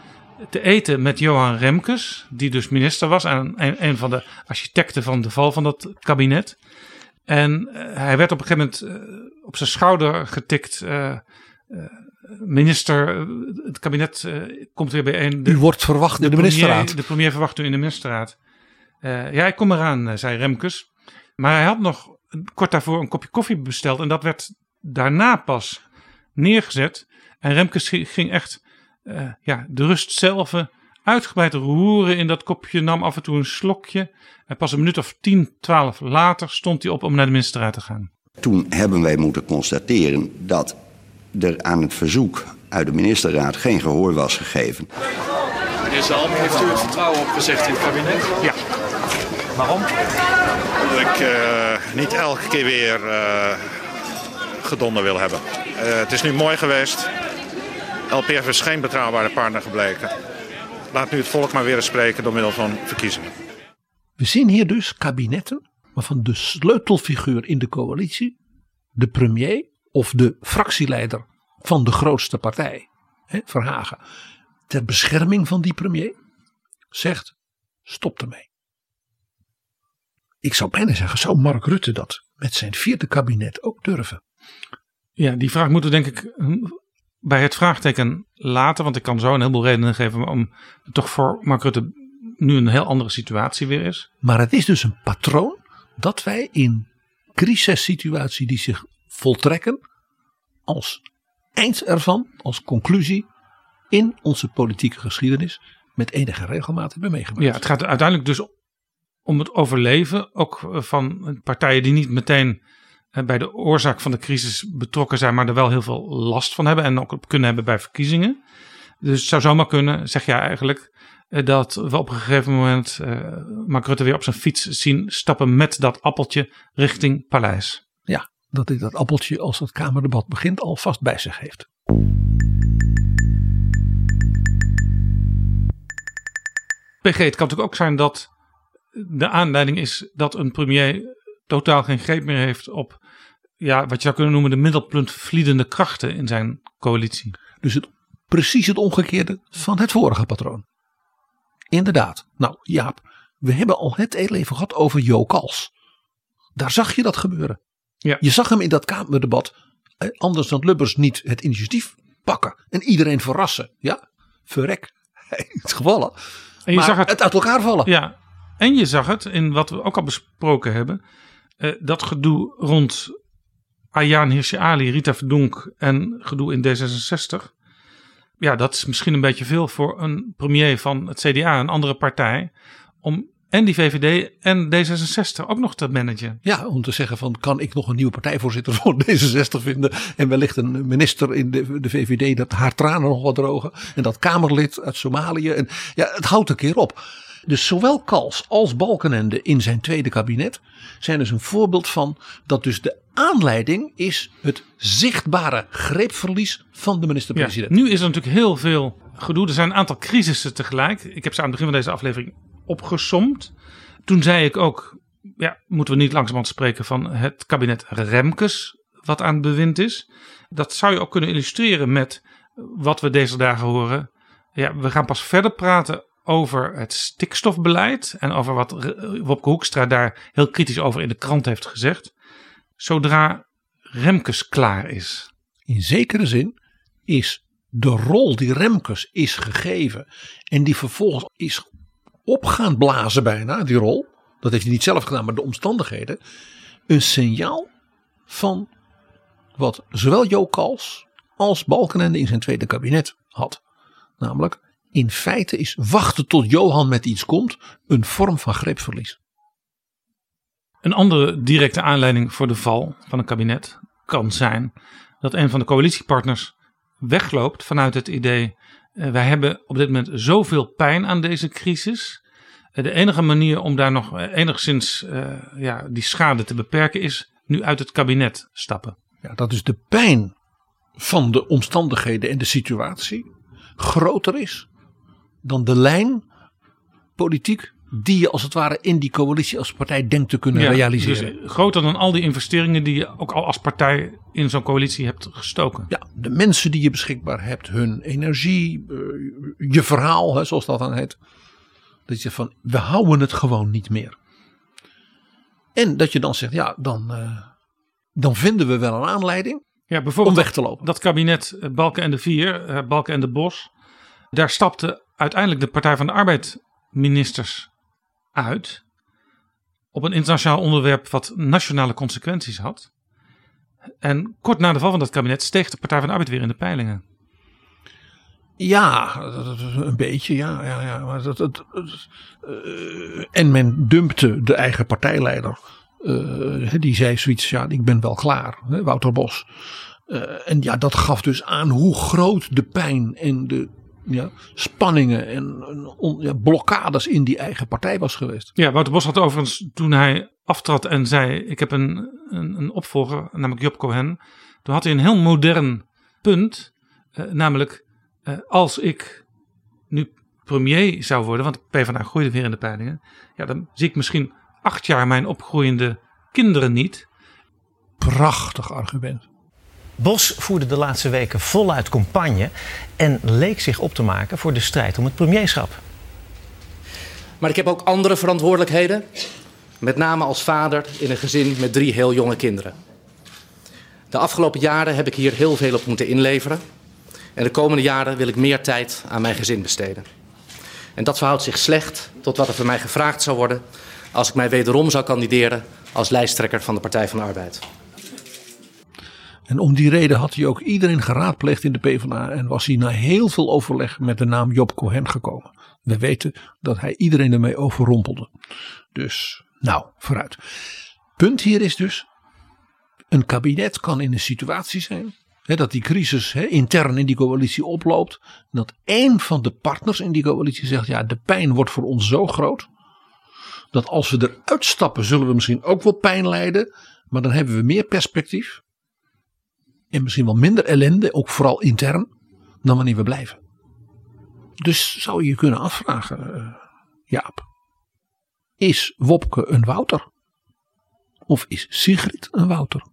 te eten met Johan Remkes, die dus minister was en een van de architecten van de val van dat kabinet. En eh, hij werd op een gegeven moment eh, op zijn schouder getikt. eh, minister, het kabinet komt weer bijeen. U wordt verwacht in de premier- ministerraad. De premier verwacht u in de ministerraad. Ja, ik kom eraan, zei Remkes. Maar hij had nog kort daarvoor een kopje koffie besteld. En dat werd daarna pas neergezet. En Remkes gi- ging echt ja, de rust zelf uitgebreid roeren in dat kopje. Nam af en toe een slokje. En pas een minuut of 10, 12 later stond hij op om naar de ministerraad te gaan. Toen hebben wij moeten constateren dat er aan het verzoek uit de ministerraad geen gehoor was gegeven. Meneer Zalm, heeft u het vertrouwen opgezegd in het kabinet? Ja. Waarom? Dat ik eh, niet elke keer weer eh gedonder wil hebben. Eh, het is nu mooi geweest. LPF is geen betrouwbare partner gebleken. Laat nu het volk maar weer eens spreken door middel van verkiezingen. We zien hier dus kabinetten waarvan de sleutelfiguur in de coalitie, de premier of de fractieleider van de grootste partij, hè, Verhagen, ter bescherming van die premier, zegt stop ermee. Ik zou bijna zeggen, zou Mark Rutte dat met zijn vierde kabinet ook durven? Ja, die vraag moeten we denk ik hm, bij het vraagteken laten. Want ik kan zo een heleboel redenen geven om toch voor Mark Rutte nu een heel andere situatie weer is. Maar het is dus een patroon dat wij in crisissituaties die zich voltrekken als eind ervan, als conclusie in onze politieke geschiedenis met enige regelmaat hebben meegemaakt. Ja, het gaat uiteindelijk dus om het overleven. Ook van partijen die niet meteen bij de oorzaak van de crisis betrokken zijn, maar er wel heel veel last van hebben en ook op kunnen hebben bij verkiezingen. Dus het zou zomaar kunnen, zeg jij eigenlijk, eh, dat we op een gegeven moment uh, Mark Rutte weer op zijn fiets zien stappen met dat appeltje richting Paleis. Ja, dat hij dat appeltje als het Kamerdebat begint alvast bij zich heeft. PG, het kan natuurlijk ook zijn dat de aanleiding is dat een premier totaal geen greep meer heeft op ja, wat je zou kunnen noemen de middelpuntvliedende krachten in zijn coalitie. Dus het, precies het omgekeerde van het vorige patroon. Inderdaad. Nou Jaap, we hebben al het heel even gehad over Jo Kals. Daar zag je dat gebeuren. Ja. Je zag hem in dat Kamerdebat, eh, anders dan Lubbers, niet het initiatief pakken. En iedereen verrassen. Ja, verrek. Hij is gevallen. En je maar zag het, het uit elkaar vallen. Ja, en je zag het in wat we ook al besproken hebben. Eh, dat gedoe rond Ayaan Hirsi Ali, Rita Verdonk en gedoe in D66. Ja, dat is misschien een beetje veel voor een premier van het CDA, een andere partij, om en die VVD en D66 ook nog te managen. Ja, om te zeggen van kan ik nog een nieuwe partijvoorzitter voor D66 vinden en wellicht een minister in de, de VVD dat haar tranen nog wat drogen en dat Kamerlid uit Somalië. En ja, het houdt een keer op. Dus zowel Kals als Balkenende in zijn tweede kabinet zijn dus een voorbeeld van dat dus de aanleiding is het zichtbare greepverlies van de minister-president. Nu is er natuurlijk heel veel gedoe. Er zijn een aantal crisissen tegelijk. Ik heb ze aan het begin van deze aflevering opgesomd. Toen zei ik ook, ja, moeten we niet langzamerhand spreken van het kabinet Remkes, wat aan het bewind is. Dat zou je ook kunnen illustreren met wat we deze dagen horen. Ja, we gaan pas verder praten over het stikstofbeleid en over wat Wopke Hoekstra daar heel kritisch over in de krant heeft gezegd. Zodra Remkes klaar is. In zekere zin is de rol die Remkes is gegeven en die vervolgens is op gaan blazen bijna, die rol. Dat heeft hij niet zelf gedaan, maar de omstandigheden. Een signaal van wat zowel Jo Kals als Balkenende in zijn tweede kabinet had. Namelijk, in feite is wachten tot Johan met iets komt een vorm van greepverlies. Een andere directe aanleiding voor de val van een kabinet kan zijn dat een van de coalitiepartners wegloopt vanuit het idee: uh, wij hebben op dit moment zoveel pijn aan deze crisis. Uh, de enige manier om daar nog uh, enigszins ja, die schade te beperken is nu uit het kabinet stappen. Ja, dat is de pijn van de omstandigheden en de situatie groter is dan de lijn politiek die je als het ware in die coalitie als partij denkt te kunnen ja, realiseren. Dus groter dan al die investeringen die je ook al als partij in zo'n coalitie hebt gestoken. Ja, de mensen die je beschikbaar hebt, hun energie, je verhaal, hè, zoals dat dan heet. Dat je van, we houden het gewoon niet meer. En dat je dan zegt, ja, dan, uh, dan vinden we wel een aanleiding ja, bijvoorbeeld om weg te lopen. Dat kabinet Balken en de Vier, uh, Balken en de Bos, daar stapte uiteindelijk de Partij van de Arbeid ministers uit op een internationaal onderwerp wat nationale consequenties had. En kort na de val van dat kabinet steeg de Partij van de Arbeid weer in de peilingen. Ja, een beetje, ja. ja, ja. Dat, uh, en men dumpte de eigen partijleider. Uh, die zei zoiets, ja, ik ben wel klaar, Wouter Bos. Uh, en ja, dat gaf dus aan hoe groot de pijn en de ja, spanningen en on, ja, blokkades in die eigen partij was geweest. Ja, Wouter Bos had overigens toen hij aftrad en zei: Ik heb een, een, een opvolger, namelijk Job Cohen. Toen had hij een heel modern punt. Uh, namelijk, uh, als ik nu premier zou worden, want PvdA groeide weer in de peilingen. Ja, dan zie ik misschien acht jaar mijn opgroeiende kinderen niet. Prachtig argument. Bos voerde de laatste weken voluit campagne en leek zich op te maken voor de strijd om het premierschap. Maar ik heb ook andere verantwoordelijkheden, met name als vader in een gezin met drie heel jonge kinderen. De afgelopen jaren heb ik hier heel veel op moeten inleveren en de komende jaren wil ik meer tijd aan mijn gezin besteden. En dat verhoudt zich slecht tot wat er van mij gevraagd zou worden als ik mij wederom zou kandideren als lijsttrekker van de Partij van de Arbeid. En om die reden had hij ook iedereen geraadpleegd in de PvdA en was hij na heel veel overleg met de naam Job Cohen gekomen. We weten dat hij iedereen ermee overrompelde. Dus, nou, vooruit. Punt hier is dus, een kabinet kan in een situatie zijn dat die crisis intern in die coalitie oploopt. Dat één van de partners in die coalitie zegt: ja, de pijn wordt voor ons zo groot. Dat als we eruit stappen, zullen we misschien ook wel pijn lijden. Maar dan hebben we meer perspectief. En misschien wel minder ellende, ook vooral intern, dan wanneer we blijven. Dus zou je je kunnen afvragen, eh, Jaap. Is Wopke een Wouter? Of is Sigrid een Wouter?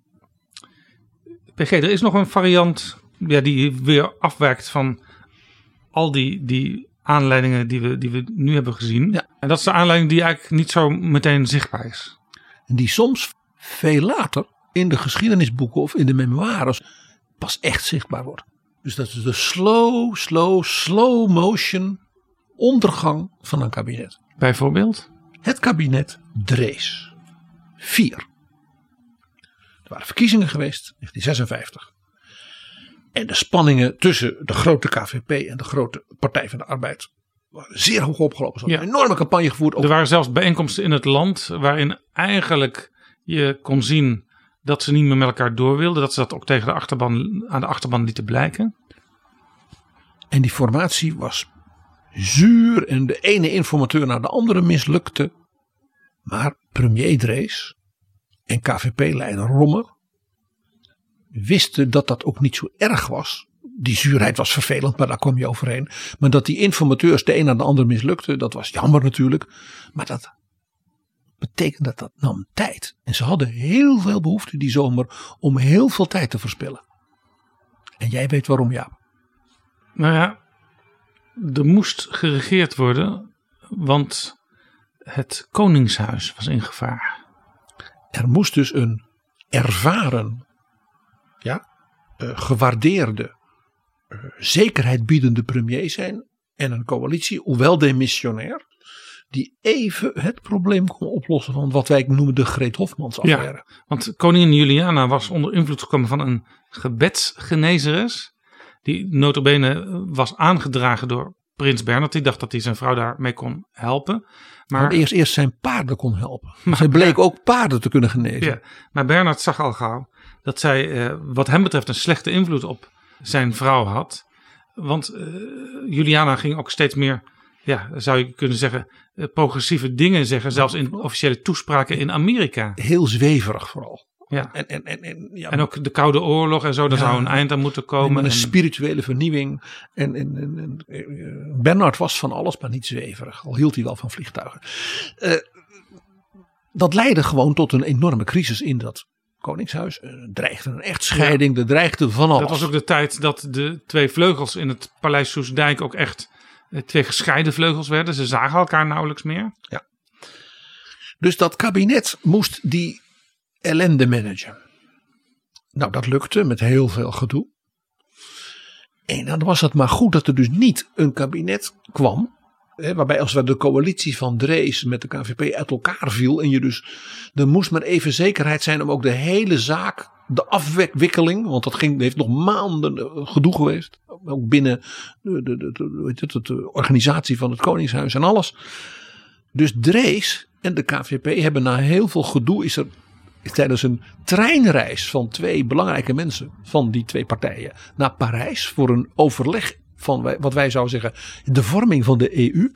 PG, er is nog een variant ja, die weer afwerkt van al die, die aanleidingen die we, die we nu hebben gezien. En dat is de aanleiding die eigenlijk niet zo meteen zichtbaar is. En die soms veel later in de geschiedenisboeken of in de memoires pas echt zichtbaar wordt. Dus dat is de slow, slow, slow motion ondergang van een kabinet. Bijvoorbeeld? Het kabinet Drees. 4. Er waren verkiezingen geweest, 1956. En de spanningen tussen de grote KVP en de grote Partij van de Arbeid waren zeer hoog opgelopen. Ze hadden een enorme campagne gevoerd. Er waren zelfs bijeenkomsten in het land waarin eigenlijk je kon zien dat ze niet meer met elkaar door wilden. Dat ze dat ook tegen de achterban, aan de achterban lieten blijken. En die formatie was zuur en de ene informateur naar de andere mislukte. Maar premier Drees en KVP-leider Romme wisten dat dat ook niet zo erg was. Die zuurheid was vervelend, maar daar kom je overheen. Maar dat die informateurs de een naar de ander mislukte, dat was jammer natuurlijk. Maar dat betekent dat dat nam tijd. En ze hadden heel veel behoefte die zomer om heel veel tijd te verspillen. En jij weet waarom, ja. Nou ja, er moest geregeerd worden, want het Koningshuis was in gevaar. Er moest dus een ervaren, ja, uh, gewaardeerde, uh, zekerheid biedende premier zijn. En een coalitie, hoewel demissionair, die even het probleem kon oplossen van wat wij noemen de Greet Hofmans affaire. Ja, want koningin Juliana was onder invloed gekomen van een gebedsgenezeres. Die notabene was aangedragen door prins Bernhard. Die dacht dat hij zijn vrouw daarmee kon helpen. Maar eerst, eerst zijn paarden kon helpen. Maar zij bleek ook paarden te kunnen genezen. Ja, maar Bernhard zag al gauw dat zij eh, wat hem betreft een slechte invloed op zijn vrouw had. Want uh, Juliana ging ook steeds meer, ja, zou je kunnen zeggen, progressieve dingen zeggen. Zelfs in officiële toespraken in Amerika. Heel zweverig vooral. Ja. En, en, en, en, ja, en ook de Koude Oorlog en zo, daar Ja. zou een eind aan moeten komen. een En- spirituele vernieuwing. En, en, en, eh, Bernard was van alles, maar niet zweverig. Al hield hij wel van vliegtuigen. Eh, dat leidde gewoon tot een enorme crisis in dat Koningshuis. Er dreigde een echtscheiding, er dreigde van alles. Dat was ook de tijd dat de twee vleugels in het paleis Soesdijk ook echt eh, twee gescheiden vleugels werden. Ze zagen elkaar nauwelijks meer. Ja. Dus dat kabinet moest die ellende managen. Nou, dat lukte met heel veel gedoe. En dan was het maar goed dat er dus niet een kabinet kwam. Hè, waarbij als we de coalitie van Drees met de KVP uit elkaar viel. En je dus, er moest maar even zekerheid zijn om ook de hele zaak, de afwikkeling. Want dat ging, heeft nog maanden eh, gedoe geweest. Ook binnen de, de, organisatie van het Koningshuis en alles. Dus Drees en de KVP hebben na heel veel gedoe is er tijdens een treinreis van twee belangrijke mensen van die twee partijen naar Parijs voor een overleg van wat wij zouden zeggen de vorming van de EU.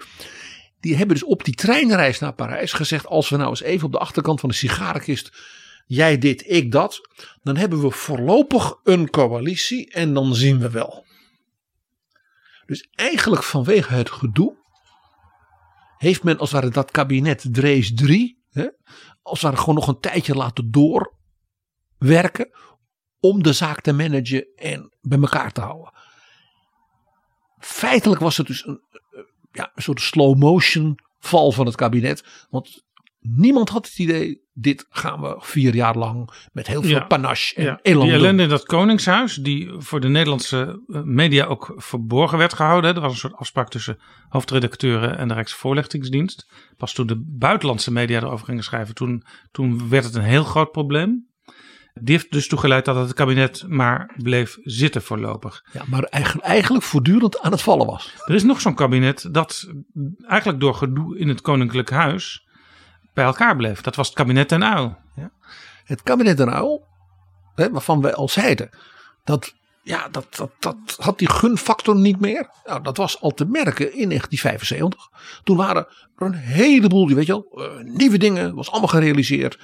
Die hebben dus op die treinreis naar Parijs gezegd als we nou eens even op de achterkant van de sigarenkist jij dit, ik dat, dan hebben we voorlopig een coalitie en dan zien we wel. Dus eigenlijk vanwege het gedoe heeft men als het ware dat kabinet Drees 3, hè, als het ware gewoon nog een tijdje laten doorwerken om de zaak te managen en bij elkaar te houden. Feitelijk was het dus een, eh, ja, een soort slow motion val van het kabinet. Want niemand had het idee, dit gaan we vier jaar lang met heel veel Ja. panache en Ja, elan die ellende in dat Koningshuis, die voor de Nederlandse eh, media ook verborgen werd gehouden. Er was een soort afspraak tussen hoofdredacteuren en de Rijksvoorlichtingsdienst. Pas toen de buitenlandse media erover gingen schrijven, toen, toen werd het een heel groot probleem. Die heeft dus toegeleid dat het kabinet maar bleef zitten voorlopig. Ja, maar eigenlijk, eigenlijk voortdurend aan het vallen was. Er is nog zo'n kabinet dat eigenlijk door gedoe in het Koninklijk Huis bij elkaar bleef. Dat was het kabinet ten uil. Het kabinet Den Uyl, hè, waarvan wij al zeiden dat ja, dat, dat, dat had die gunfactor niet meer. Nou, dat was al te merken in 1975. Toen waren er een heleboel, weet je wel, uh, nieuwe dingen, was allemaal gerealiseerd.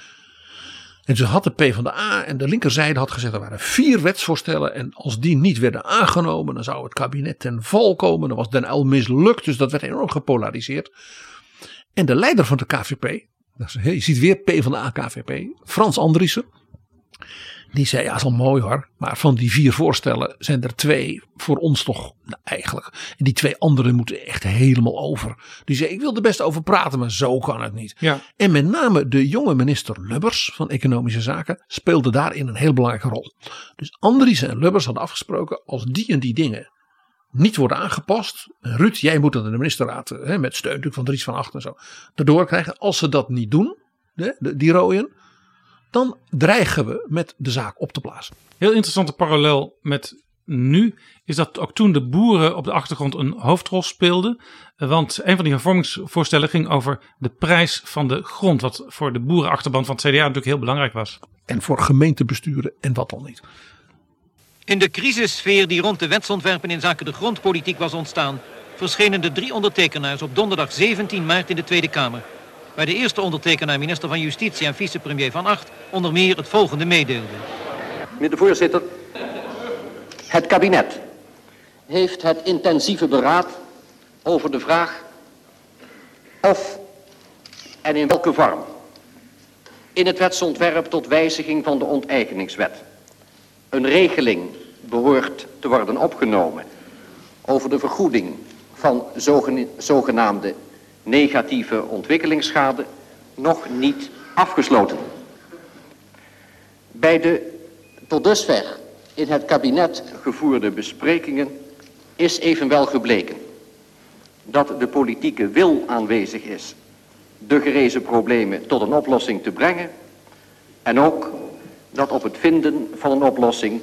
En ze had de PvdA en de linkerzijde had gezegd er waren vier wetsvoorstellen. En als die niet werden aangenomen, dan zou het kabinet ten val komen. Dan was Den L mislukt, dus dat werd enorm gepolariseerd. En de leider van de KVP, je ziet weer PvdA KVP, Frans Andriessen. Die zei, ja, is al mooi hoor. Maar van die vier voorstellen zijn er twee voor ons toch nou, eigenlijk. En die twee andere moeten echt helemaal over. Die zei, ik wil er best over praten, maar zo kan het niet. Ja. En met name de jonge minister Lubbers van Economische Zaken speelde daarin een heel belangrijke rol. Dus Andries en Lubbers hadden afgesproken, als die en die dingen niet worden aangepast. Ruud, jij moet dat in de ministerraad, hè, met steun natuurlijk van Dries van Acht en zo, erdoor krijgen. Als ze dat niet doen, hè, die rooien, dan dreigen we met de zaak op te blazen. Heel interessante parallel met nu is dat ook toen de boeren op de achtergrond een hoofdrol speelden. Want een van die hervormingsvoorstellen ging over de prijs van de grond. Wat voor de boerenachterban van het CDA natuurlijk heel belangrijk was. En voor gemeentebesturen en wat dan niet. In de crisissfeer die rond de wetsontwerpen in zaken de grondpolitiek was ontstaan... verschenen de drie ondertekenaars op donderdag 17 maart in de Tweede Kamer waar de eerste ondertekenaar, minister van Justitie en vicepremier Van Acht, onder meer het volgende meedeelde. Meneer de voorzitter, het kabinet heeft het intensieve beraad over de vraag of en in welke vorm in het wetsontwerp tot wijziging van de onteigeningswet een regeling behoort te worden opgenomen over de vergoeding van zogenaamde negatieve ontwikkelingsschade nog niet afgesloten. Bij de tot dusver in het kabinet gevoerde besprekingen is evenwel gebleken dat de politieke wil aanwezig is de gerezen problemen tot een oplossing te brengen en ook dat op het vinden van een oplossing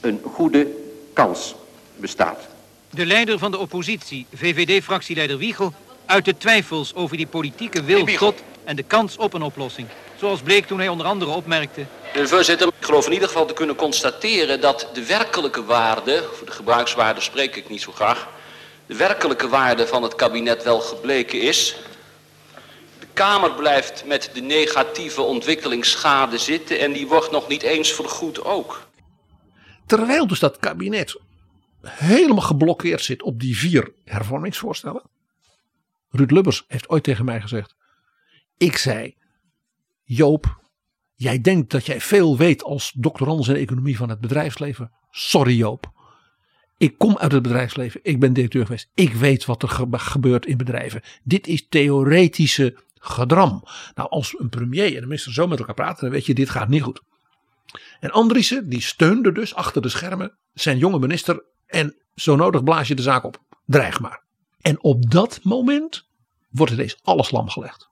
een goede kans bestaat. De leider van de oppositie, VVD-fractieleider Wiegel, uit de twijfels over die politieke wil tot en de kans op een oplossing. Zoals bleek toen hij onder andere opmerkte. De voorzitter, ik geloof in ieder geval te kunnen constateren dat de werkelijke waarde, voor de gebruikswaarde spreek ik niet zo graag, de werkelijke waarde van het kabinet wel gebleken is. Kamer blijft met de negatieve ontwikkelingsschade zitten en die wordt nog niet eens vergoed ook. Terwijl dus dat kabinet helemaal geblokkeerd zit op die vier hervormingsvoorstellen. Ruud Lubbers heeft ooit tegen mij gezegd. Ik zei, Joop, jij denkt dat jij veel weet als doctorandus in economie van het bedrijfsleven. Sorry Joop. Ik kom uit het bedrijfsleven. Ik ben directeur geweest. Ik weet wat er gebeurt in bedrijven. Dit is theoretische gedram. Nou, als een premier en een minister zo met elkaar praten, dan weet je, dit gaat niet goed. En Andriessen, die steunde dus achter de schermen zijn jonge minister. En zo nodig blaas je de zaak op. Dreig maar. En op dat moment wordt ineens alles lam gelegd.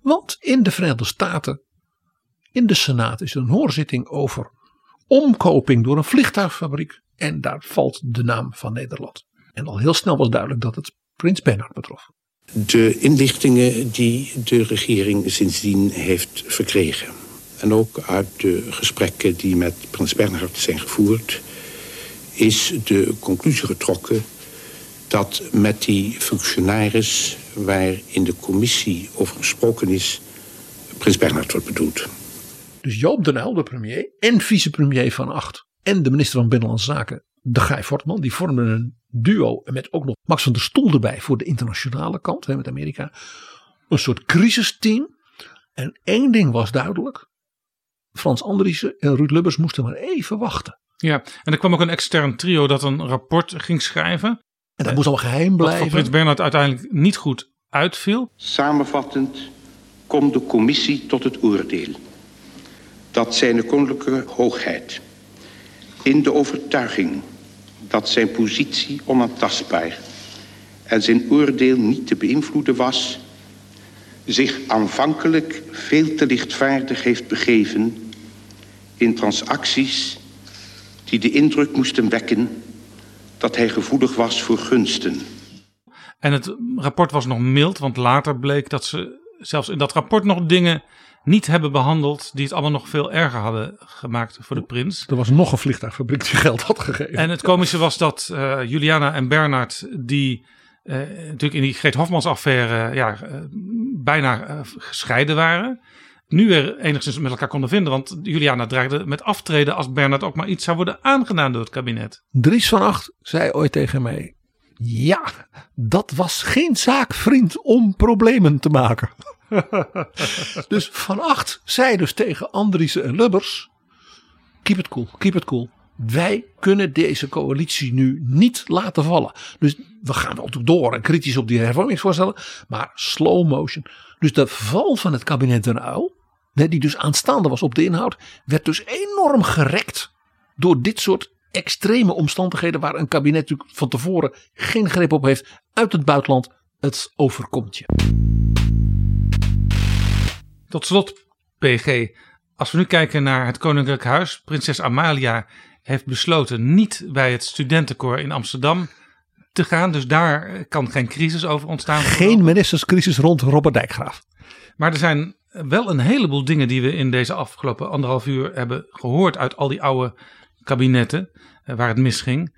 Want in de Verenigde Staten, in de Senaat, is er een hoorzitting over omkoping door een vliegtuigfabriek. En daar valt de naam van Nederland. En al heel snel was duidelijk dat het Prins Bernhard betrof. De inlichtingen die de regering sindsdien heeft verkregen. En ook uit de gesprekken die met Prins Bernhard zijn gevoerd. Is de conclusie getrokken dat met die functionaris waar in de commissie over gesproken is, Prins Bernhard wordt bedoeld. Dus Joop den Uyl, de premier en vicepremier van Acht en de minister van Binnenlandse Zaken, de Guy Fortman, die vormden een duo met ook nog Max van der Stoel erbij voor de internationale kant hè, met Amerika. Een soort crisisteam. En één ding was duidelijk. Frans Andriessen en Ruud Lubbers moesten maar even wachten. Ja, en er kwam ook een extern trio dat een rapport ging schrijven. En dat moest allemaal geheim blijven. Wat voor Prins Bernhard uiteindelijk niet goed uitviel. Samenvattend komt de commissie tot het oordeel dat zijn koninklijke hoogheid in de overtuiging dat zijn positie onaantastbaar en zijn oordeel niet te beïnvloeden was, zich aanvankelijk veel te lichtvaardig heeft begeven in transacties die de indruk moesten wekken dat hij gevoelig was voor gunsten. En het rapport was nog mild, want later bleek dat ze zelfs in dat rapport nog dingen niet hebben behandeld die het allemaal nog veel erger hadden gemaakt voor de prins. Er was nog een vliegtuigfabriek die geld had gegeven. En het komische was dat uh, Juliana en Bernard, die uh, natuurlijk in die Greet Hofmans affaire ja, uh, bijna gescheiden waren, nu weer enigszins met elkaar konden vinden. Want Juliana dreigde met aftreden als Bernard ook maar iets zou worden aangedaan door het kabinet. Dries van Acht zei ooit tegen mij, ja, dat was geen zaak, vriend, om problemen te maken. dus Van Acht zei dus tegen Andriessen en Lubbers: keep it cool, keep it cool. Wij kunnen deze coalitie nu niet laten vallen. Dus we gaan wel door en kritisch op die hervormingsvoorstellen, maar slow motion. Dus de val van het kabinet Den Uil, die dus aanstaande was op de inhoud, werd dus enorm gerekt door dit soort extreme omstandigheden waar een kabinet natuurlijk van tevoren geen greep op heeft uit het buitenland. Het overkomt je. Tot slot, PG. Als we nu kijken naar het Koninklijk Huis, prinses Amalia heeft besloten niet bij het studentenkoor in Amsterdam te gaan. Dus daar kan geen crisis over ontstaan. Geen ministerscrisis rond Robert Dijkgraaf. Maar er zijn wel een heleboel dingen die we in deze afgelopen anderhalf uur hebben gehoord uit al die oude kabinetten waar het misging.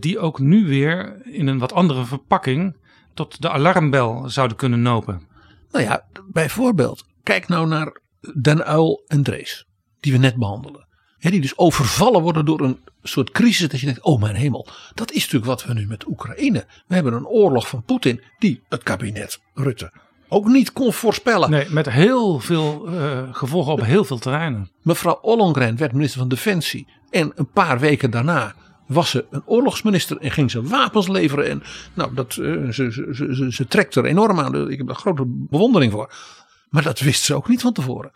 Die ook nu weer in een wat andere verpakking tot de alarmbel zouden kunnen nopen. Nou ja, bijvoorbeeld Kijk nou naar Den Uil en Drees, die we net behandelen. die dus overvallen worden door een soort crisis dat je denkt, oh mijn hemel. Dat is natuurlijk wat we nu met Oekraïne. We hebben een oorlog van Poetin die het kabinet Rutte ook niet kon voorspellen. Nee, met heel veel uh, gevolgen op heel veel terreinen. Mevrouw Ollongren werd minister van Defensie. En een paar weken daarna was ze een oorlogsminister en ging ze wapens leveren. En nou, dat, uh, ze, ze, ze, ze, trekt er enorm aan. Ik heb daar grote bewondering voor. Maar dat wist ze ook niet van tevoren.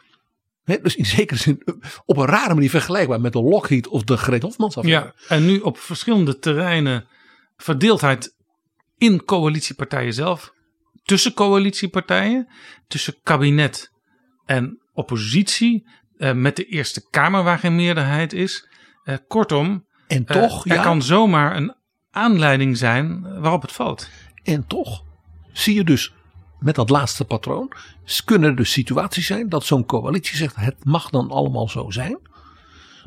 dus in zekere zin op een rare manier vergelijkbaar met de Lockheed of de Greet Hofmans Ja, en nu op verschillende terreinen verdeeldheid in coalitiepartijen zelf. Tussen coalitiepartijen, tussen kabinet en oppositie. Eh, met de Eerste Kamer waar geen meerderheid is. Eh, kortom, en toch, eh, er kan zomaar een aanleiding zijn waarop het valt. En toch zie je dus met dat laatste patroon kunnen er dus situaties zijn dat zo'n coalitie zegt het mag dan allemaal zo zijn.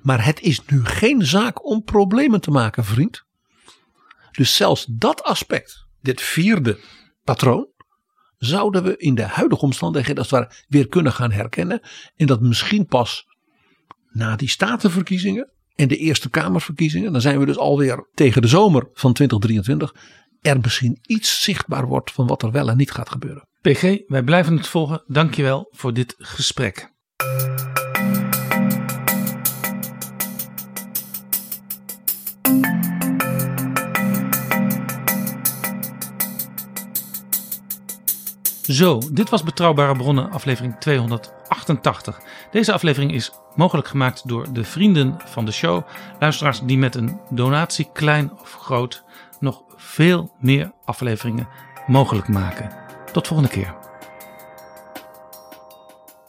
Maar het is nu geen zaak om problemen te maken, vriend. Dus zelfs dat aspect, dit vierde patroon, zouden we in de huidige omstandigheden als het ware weer kunnen gaan herkennen. En dat misschien pas na die statenverkiezingen en de Eerste Kamerverkiezingen, dan zijn we dus alweer tegen de zomer van 2023, er misschien iets zichtbaar wordt van wat er wel en niet gaat gebeuren. PG, wij blijven het volgen. Dankjewel voor dit gesprek. Zo, dit was Betrouwbare Bronnen, aflevering 288. Deze aflevering is mogelijk gemaakt door de vrienden van de show. Luisteraars die met een donatie, klein of groot, nog veel meer afleveringen mogelijk maken. Tot volgende keer.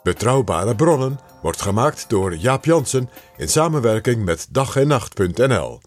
Betrouwbare bronnen wordt gemaakt door Jaap Jansen in samenwerking met dag en nacht.nl.